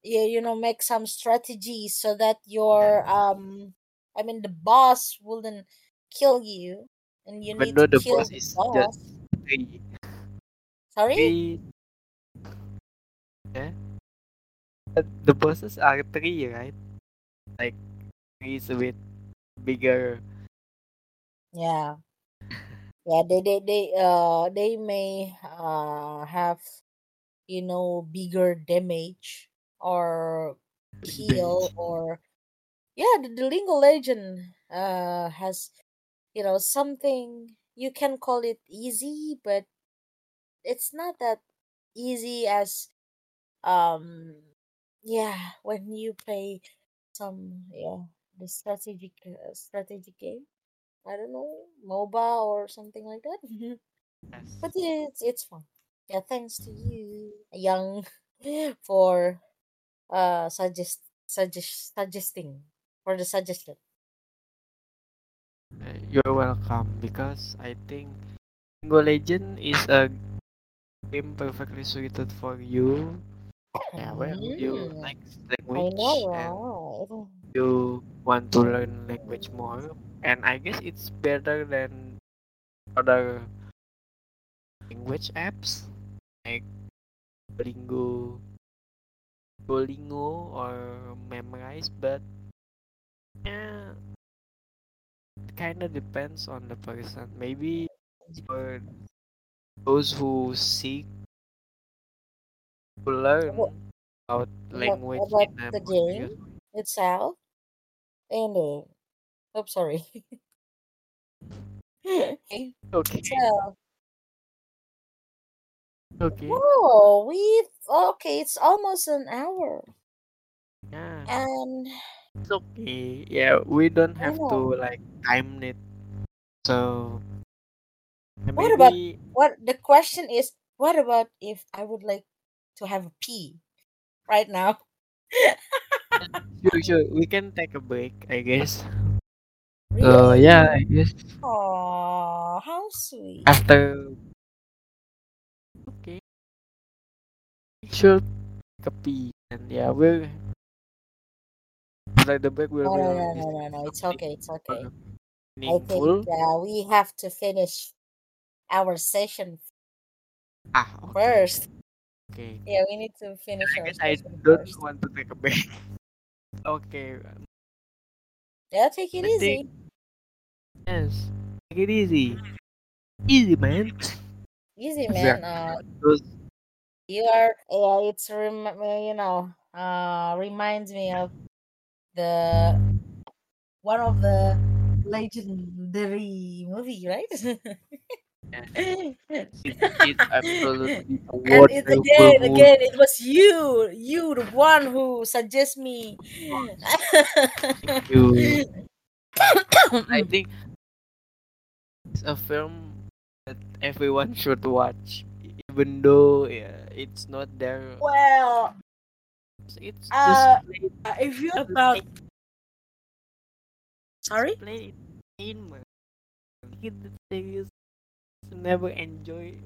you you know make some strategies so that your um I mean the boss wouldn't kill you, and you
Even
need to
the
kill
boss
the
is
boss.
just three,
Sorry,
three. Yeah. But the bosses are three, right? Like three is a bit bigger.
yeah, yeah. They they they uh they may uh have you know bigger damage or heal or yeah the, the of Legend uh has you know something you can call it easy but it's not that easy as um yeah when you play some yeah the strategic uh, strategic game i don't know moba or something like that.
Yes.
but it's it's fun. Yeah thanks to you young for uh suggest suggest suggesting for the suggestion.
Uh, You're welcome because I think League of Legend is a game perfectly suited for you. Yeah, well, you
Mm,
like language
know,
and you want to learn language more, and I guess it's better than other language apps like Duolingo, Duolingo or Memrise, but yeah, it kind of depends on the person. Maybe for those who seek to learn
What,
about
what
language
about
in
the game itself? And uh, oh, sorry. okay,
Okay,
so
okay,
whoa, we okay. It's almost an hour,
yeah,
and
it's okay. Yeah, we don't have to like time it. So yeah,
what about what the question is. What about if I would like to have a pee right now?
sure, sure, we can take a break, I guess.
Really?
So yeah, I guess
Oh, how sweet.
after okay, sure, take a pee, and yeah, we'll after the break we
No, no, no, no, no, no. It's okay. It's okay.
more
I think uh, we have to finish our session
Ah, okay,
first.
okay.
Yeah, we need to finish
I
our
guess I don't
first.
want to take a break. okay,
Yeah, take it
I
easy.
think yes, take it easy, easy, man.
Easy, man. Uh, you are. Yeah, it's rem- you know. Uh, reminds me of the one of the legendary movie, right? And
it, it's absolutely a
it again, again, it was you, you, the one who suggest me.
Thank you. I think it's a film that everyone should watch, even though yeah, it's not there.
well,
It's
uh,
plain,
uh, if you about sorry,
entertainment. Kid that never enjoy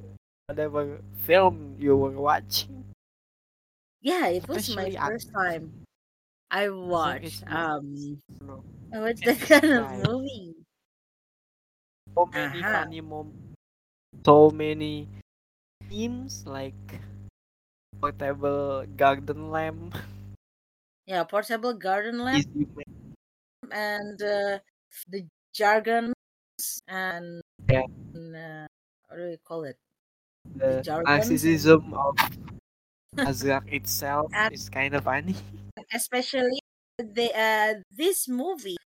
whatever film you were watching.
yeah, it was my first time I watched um
know,
I watched that kind of movie.
So many
Uh-huh.
funny moments, so many themes like portable garden lamp.
Yeah, portable garden lamp and uh, the jargon and
Yeah.
uh, what do we call it?
the
jargon.
narcissism of Azrax itself
And-
is kind of funny.
especially the uh this movie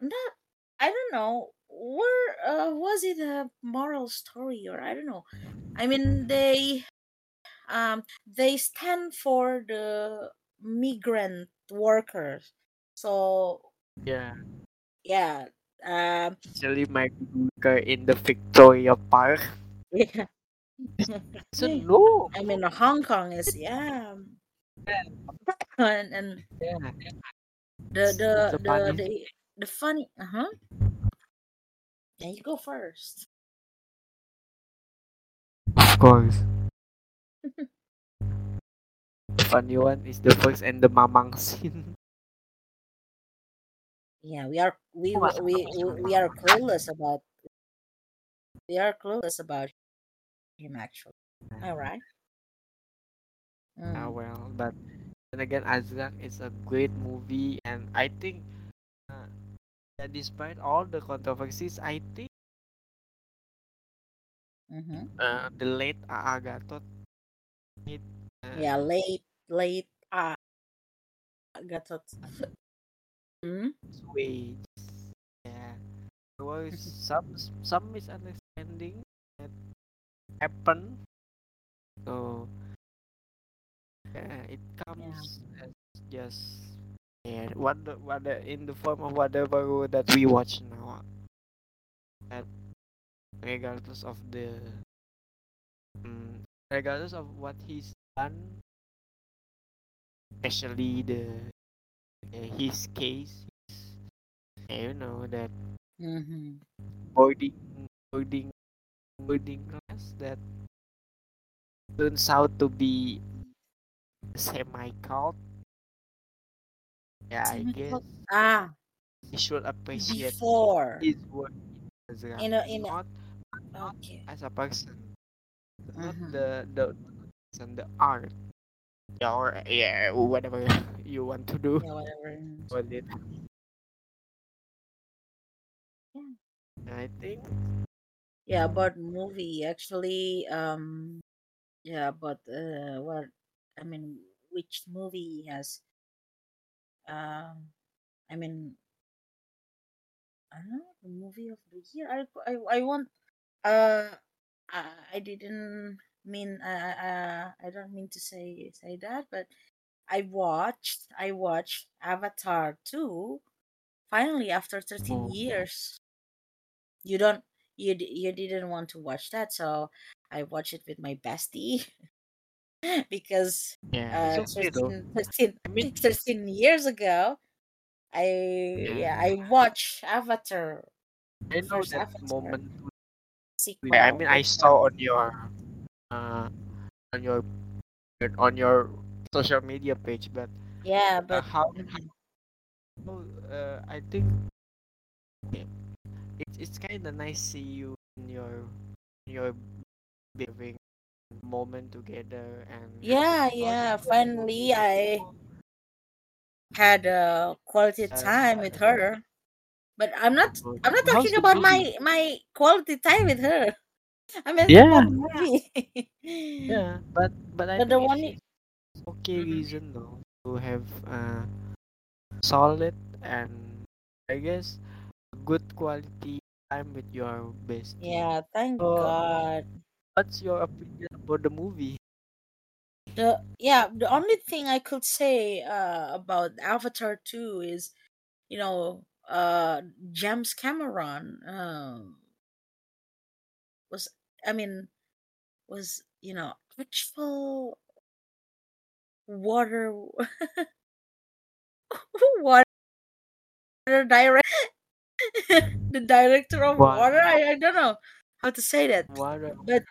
not i don't know where uh, was it a moral story or i don't know i mean they um they stand for the migrant workers so
Yeah,
yeah um
actually my worker in the Victoria Park.
Yeah
So no.
i mean hong kong is yeah and, and
Yeah.
the the the
funny-
the, the funny uh-huh yeah you go first
Of course. Funny one is the first and the mamang scene.
Yeah, we are we
Oh,
we we, we we are clueless about we are clueless about him actually. All right.
Ah
Mm,
well, but then again, Azrax is a great movie, and I think uh, that despite all the controversies, I think
mhm.
uh, the late A.A. Gatot it, uh,
Yeah, late late ah Gatot. Mm?
ways. Yeah, there was some some misunderstanding that happened. So yeah, it comes as just yeah, what the, what the, in the form of whatever that we watch now. That regardless of the mm, regardless of what he's done, especially the uh, his case, his, you know that
Mhm.
boarding boarding boarding class that turns out to be semi cult. Yeah, I guess
Ah,
he should appreciate
before.
his work as a,
In a- in a-
not
Okay.
as a person, not
Mhm.
the the and the art. Yeah, or yeah, whatever you want to do
Yeah, whatever.
with it.
Yeah.
I think
Yeah, about movie actually. Um, yeah, but uh, what I mean, which movie has um, I mean, I don't know, the movie of the year. I I, I want uh I, I didn't mean uh, uh I don't mean to say say that, but I watched I watched Avatar 2 finally after 13
Oh.
years. You don't you d- you didn't want to watch that, so I watched it with my bestie because
yeah,
uh
it's okay though.
13, 13,
I mean,
13 years ago I yeah, I watched Avatar
I know
first
that
Avatar.
moment.
sequel.
I mean, I saw on your uh on your on your social media page, but
Yeah,
uh,
but
how
Mhm.
how uh, I think yeah, it's it's kind of nice to see you in your your living moment together and
yeah, yeah. Finally, I had a quality time with her. But I'm not. I'm not talking about my my quality time with her. I mean,
Yeah. Yeah, but but I
But the one
okay
Mhm.
reason though to have uh, solid and I guess good quality time with your bestie.
Yeah, thank
So,
God.
what's your opinion about the movie?
The yeah, the only thing I could say uh about Avatar 2 is, you know, uh James Cameron um was I mean was, you know, actual water water direct the director of
Wa-
water? I, I don't know how to say that.
Water.
but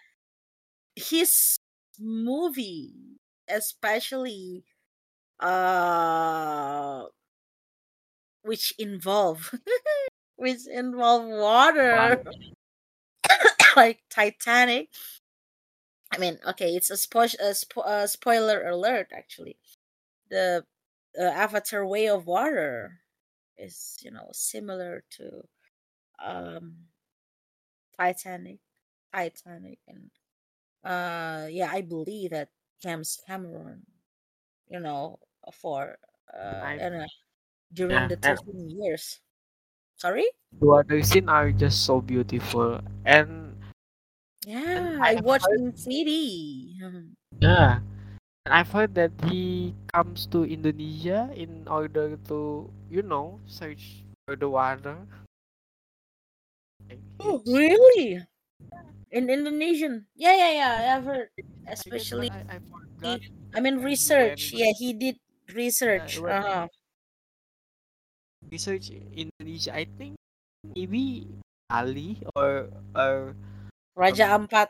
his movie especially uh which involve which involve water like titanic. I mean okay it's a, spo- a, spo- a spoiler alert actually. The uh, avatar way of water is you know similar to um titanic titanic and uh yeah i believe that james cameron you know for uh
I
and, during
yeah,
the
and
13 years. Sorry?
What the scene are just so beautiful and
yeah
I
i watched
heard-
in 3d
yeah. I've heard that he comes to Indonesia in order to, you know, search for the water.
Oh really in indonesian yeah yeah yeah i've heard
I guess, but
especially
I, I forgot.
i mean research
when-
yeah he did research
when-
uh-huh.
research in Indonesia. I think maybe Bali or or
raja
um,
ampat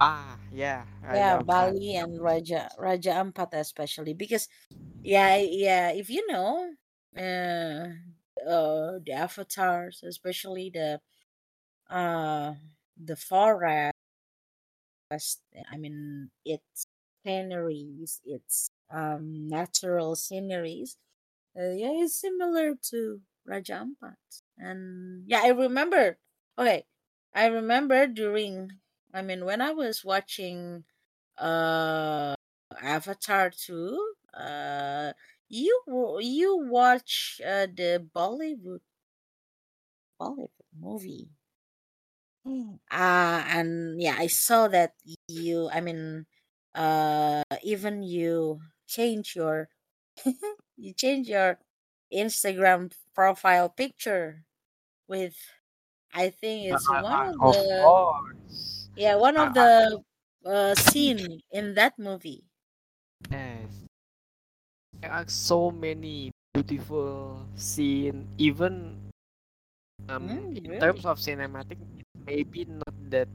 ah yeah
yeah
Raja Ampat.
bali and raja raja ampat especially because yeah yeah if you know uh uh the avatars especially the uh the forest i mean its sceneries its um natural sceneries uh, yeah it's similar to raja ampat and yeah i remember okay i remember during i mean when i was watching uh avatar 2 uh you you watch uh, the bollywood bollywood movie. Uh and yeah i saw that you i mean uh even you change your you change your instagram profile picture with i think it's
Uh,
one of
of
the
course
yeah one of the uh, scene in that movie
yes there are so many beautiful scene even um
Mm,
in
really?
terms of cinematic maybe not that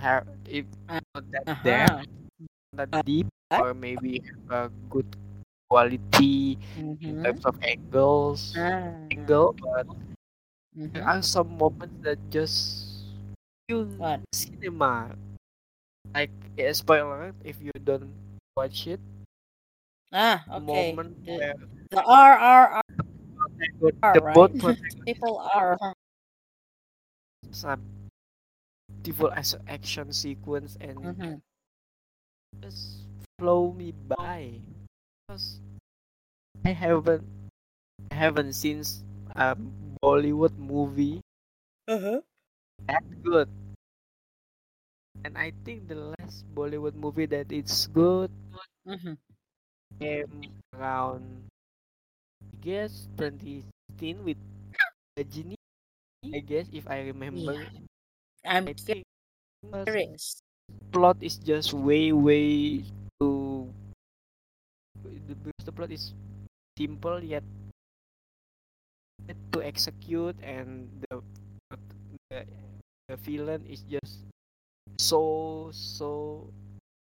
ha- if
Uh,
not that
uh-huh.
depth not
Uh,
deep or maybe a good quality in
Mhm.
terms of angles
Ah,
angle but there
mhm.
are some moments that just feel
What?
cinema like eh, spoiler if you don't watch it
ah
the moment
the,
where
the RRR
the, the
right
boat
people are
some beautiful as action sequence and
Mhm.
just flow me by because I haven't I haven't seen a Bollywood movie
Uh-huh.
That good and I think the last Bollywood movie that it's good
Mhm.
came around I guess 2016 with Genie I guess if I remember
I'm
I think
curious.
plot is just way way too the, because the plot is simple yet yet to execute and the the, the villain is just so so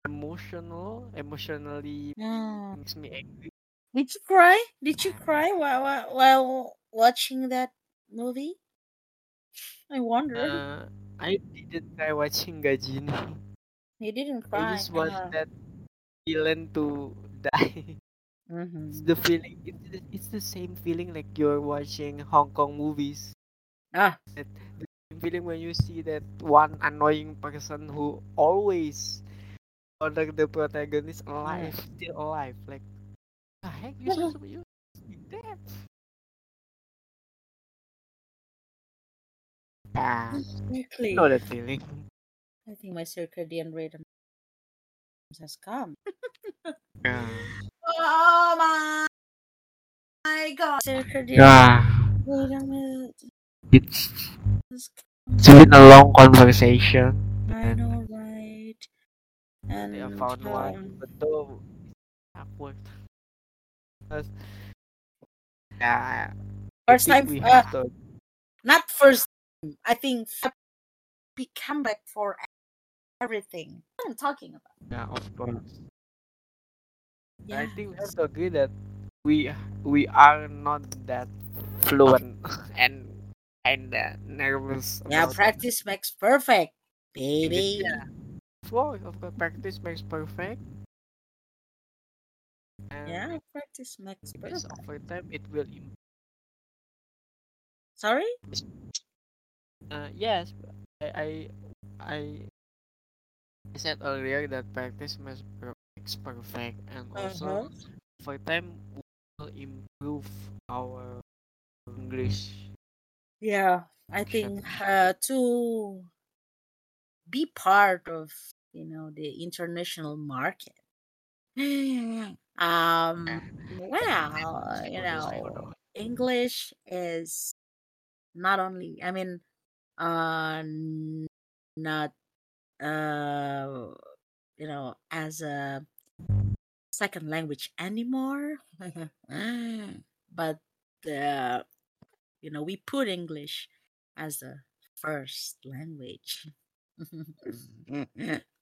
emotional emotionally
Mm.
makes me angry
Did you cry? Did you cry while while, while watching that movie? I wonder.
uh, I didn't try watching Ghajini
you didn't cry.
I
cry.
just want
Uh,
that villain to die
mhm.
it's the feeling it's the, it's the same feeling like you're watching Hong Kong movies
Ah,
the feeling when you see that one annoying person who always order the protagonist alive, still alive. Like, the heck you supposed to you dead? Ah,
Exactly.
know that feeling.
I think my circadian rhythm has come.
Yeah.
Oh my, my god. Circadian
Yeah.
rhythm is
It's
has
it's been a long conversation.
I know, right? And
I found one, but though awkward. Yeah,
first time, uh,
to.
not first. time, I think we come back for everything. What I'm talking about.
Yeah, of course.
Yeah.
I think we have to agree that we we are not that fluent and and uh, nervous
Yeah, practice makes perfect, baby.
Yeah, of course, of course, practice makes perfect. And
Yeah, practice makes perfect.
over time, it will improve.
Sorry?
Uh, yes, I, I I I said earlier that practice makes perfect, and also
Uh-huh.
over time we will improve our English.
Yeah, I think uh, to be part of you know the international market. um, well, you know, English is not only. I mean, uh, not uh, you know, as a second language anymore, but the you know we put English as a first language.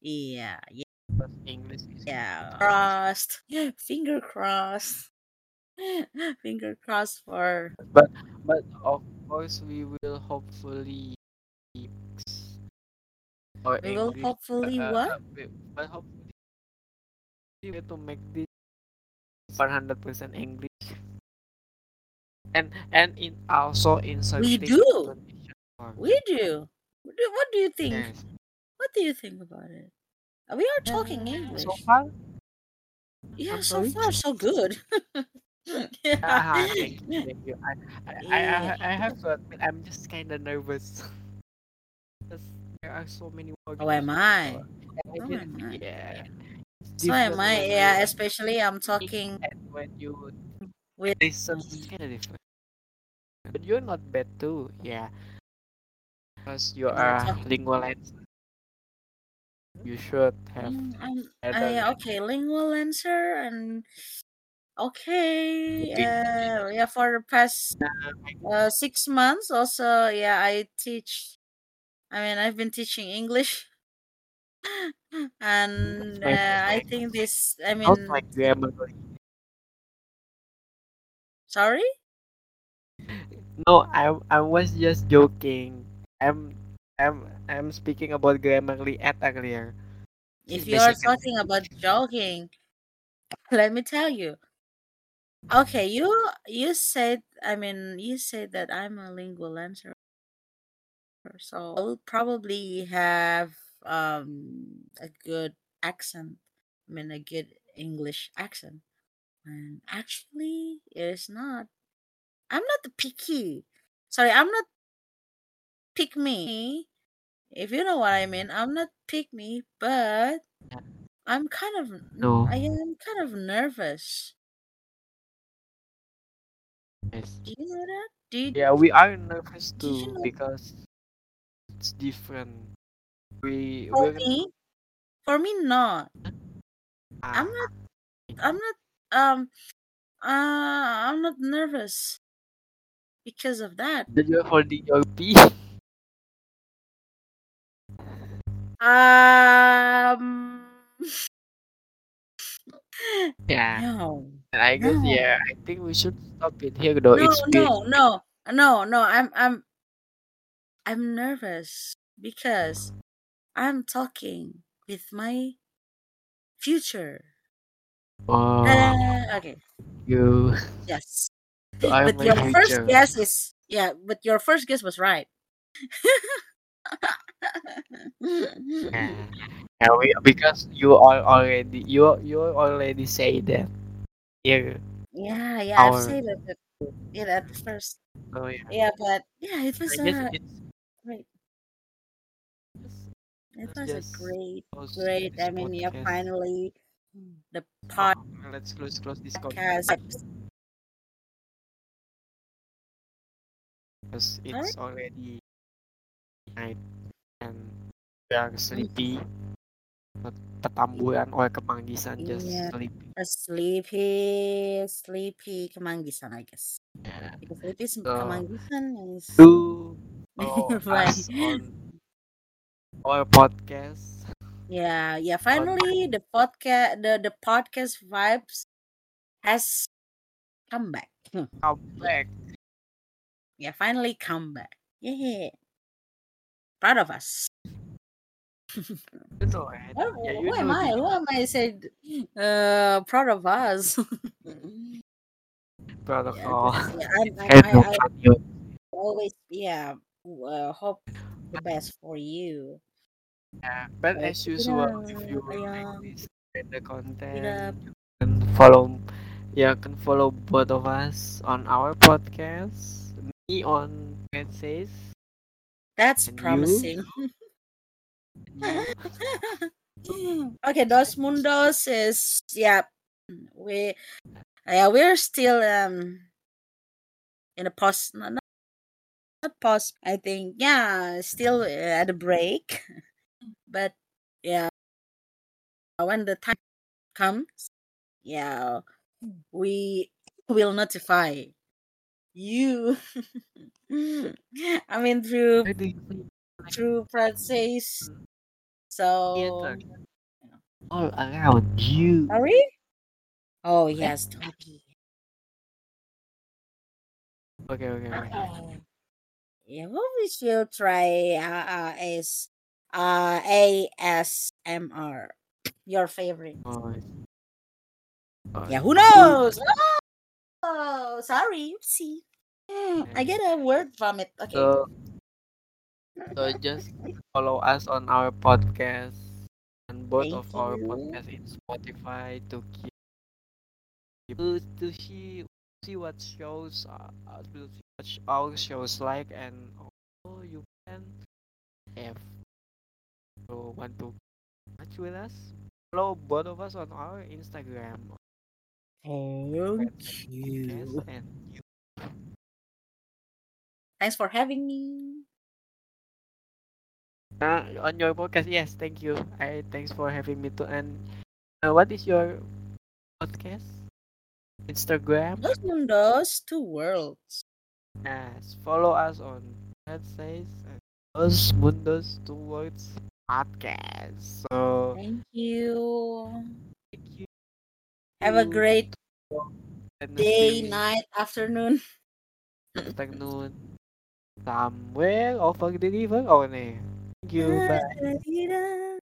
yeah, yeah,
But English is
yeah. Crossed, finger crossed, finger crossed for
but but of course we will hopefully fix our
we will
English.
hopefully
uh,
what?
uh, but hopefully we will to make this 100% English. And and in also inserting
We do. We do. What do, what do you think?
Yes.
What do you think about it? Uh, We are talking
Uh,
English.
So far,
Yeah,
I'm
so
sorry?
far so good.
Ah, thank you, thank you. I, I, I,
Yeah.
I, I have to admit, I'm just kind of nervous. there are so many words.
Oh, am I? Oh, am I?
Yeah.
So am I. Yeah, especially I'm talking
and when you
with
listen, it's kind of different. But you're not bad too, yeah. Because you
Yeah,
are
talk-
lingualist. You should have
Mm, I'm, I, okay, lingual answer and okay. Uh, yeah, for the past uh, six months also, yeah, I teach. I mean, I've been teaching English, and uh, I think this. I mean,
Not like grammar.
Sorry.
No, I I was just joking. I'm I'm I'm speaking about Grammarly at earlier.
If you are talking about joking, let me tell you. Okay, you you said I mean you said that I'm a lingual answer, so I will probably have um a good accent. I mean a good English accent. And actually, it's not. I'm not the picky. Sorry, I'm not pick me. If you know what I mean, I'm not pick me, but
Yeah.
I'm kind of
No.
I am kind of nervous.
Yes.
Do you know that? Do you,
Yeah, we are nervous
Did you
too
know-
because it's different. We
for
we're
me? For me, not.
ah,
I'm not. I'm not. Um. Uh. I'm not nervous because of that.
Did you're holding your pee.
Um.
Yeah.
No.
I guess
No.
yeah, I think we should stop it here though.
No.
it's been
No. No. No. No. I'm. I'm. I'm nervous because I'm talking with my future.
Oh
Uh, okay.
you
Yes.
you are
but your first
future.
guess is yeah. But your first guess was right.
Yeah. Yeah, we, because you are already you you already say that. Yeah.
yeah, yeah, I've said it at, it at first.
oh yeah.
Yeah, but yeah, it was
I guess
a
it's
great. It was a great, great. I mean, yeah,
podcast.
finally the
Oh, let's close close this podcast because it's already night and we are sleepy. Not petamburan or kemanggisan, just
Yeah.
sleepy.
A sleepy, sleepy Kemanggisan, I guess.
Yeah.
Because sleepy is-
So
Kemanggisan is
follow
Right.
us on our podcast.
Yeah, yeah. Finally, the podcast, the the podcast vibes has come back. Hmm.
come back.
Yeah, finally come back. Yeah, proud of us.
Alright.
Who,
Yeah,
who am I? Who am I? Said, uh, proud of us.
proud of
yeah,
all.
yeah, I'm,
And
I,
no
I always, yeah, uh, hope the best for you.
Yeah. But as usual,
up,
if you like
yeah,
this kind of
keep it
content, you can follow yeah, can follow both of us on our podcast. Me on Pet Says
That's
and
promising. okay, Dos Mundos is yeah. We yeah we're still um in a pause not not pause. I think yeah still at a break, but yeah when the time comes, yeah we will notify you. I mean through
Where do you think
through Francis.
theater
So
all around you?
sorry. Oh yes, Toby.
Okay, okay, okay.
Okay. Yeah, what we should try uh, uh, is uh ASMR. Your favorite.
Oh, oh,
Yeah, who knows? Oh, sorry. See. I get a word vomit. Okay.
So, so just follow us on our podcast and both
Thank
of our
you.
podcast in Spotify to keep to, to see see what shows uh, to see what our shows like and also you can if you want to match with us? Follow both of us on our Instagram.
Thank
podcast
you.
and you.
Thanks for having me.
uh, on your podcast yes thank you. I thanks for having me too. And uh, what is your podcast? Instagram?
Dos mundos, two worlds.
Yes, follow us on That Says and Dos Mundos Two Words Podcast. So
Thank you.
thank you.
Have a great day, night, afternoon.
afternoon somewhere over the river. Oh, nee. Thank you. Bye.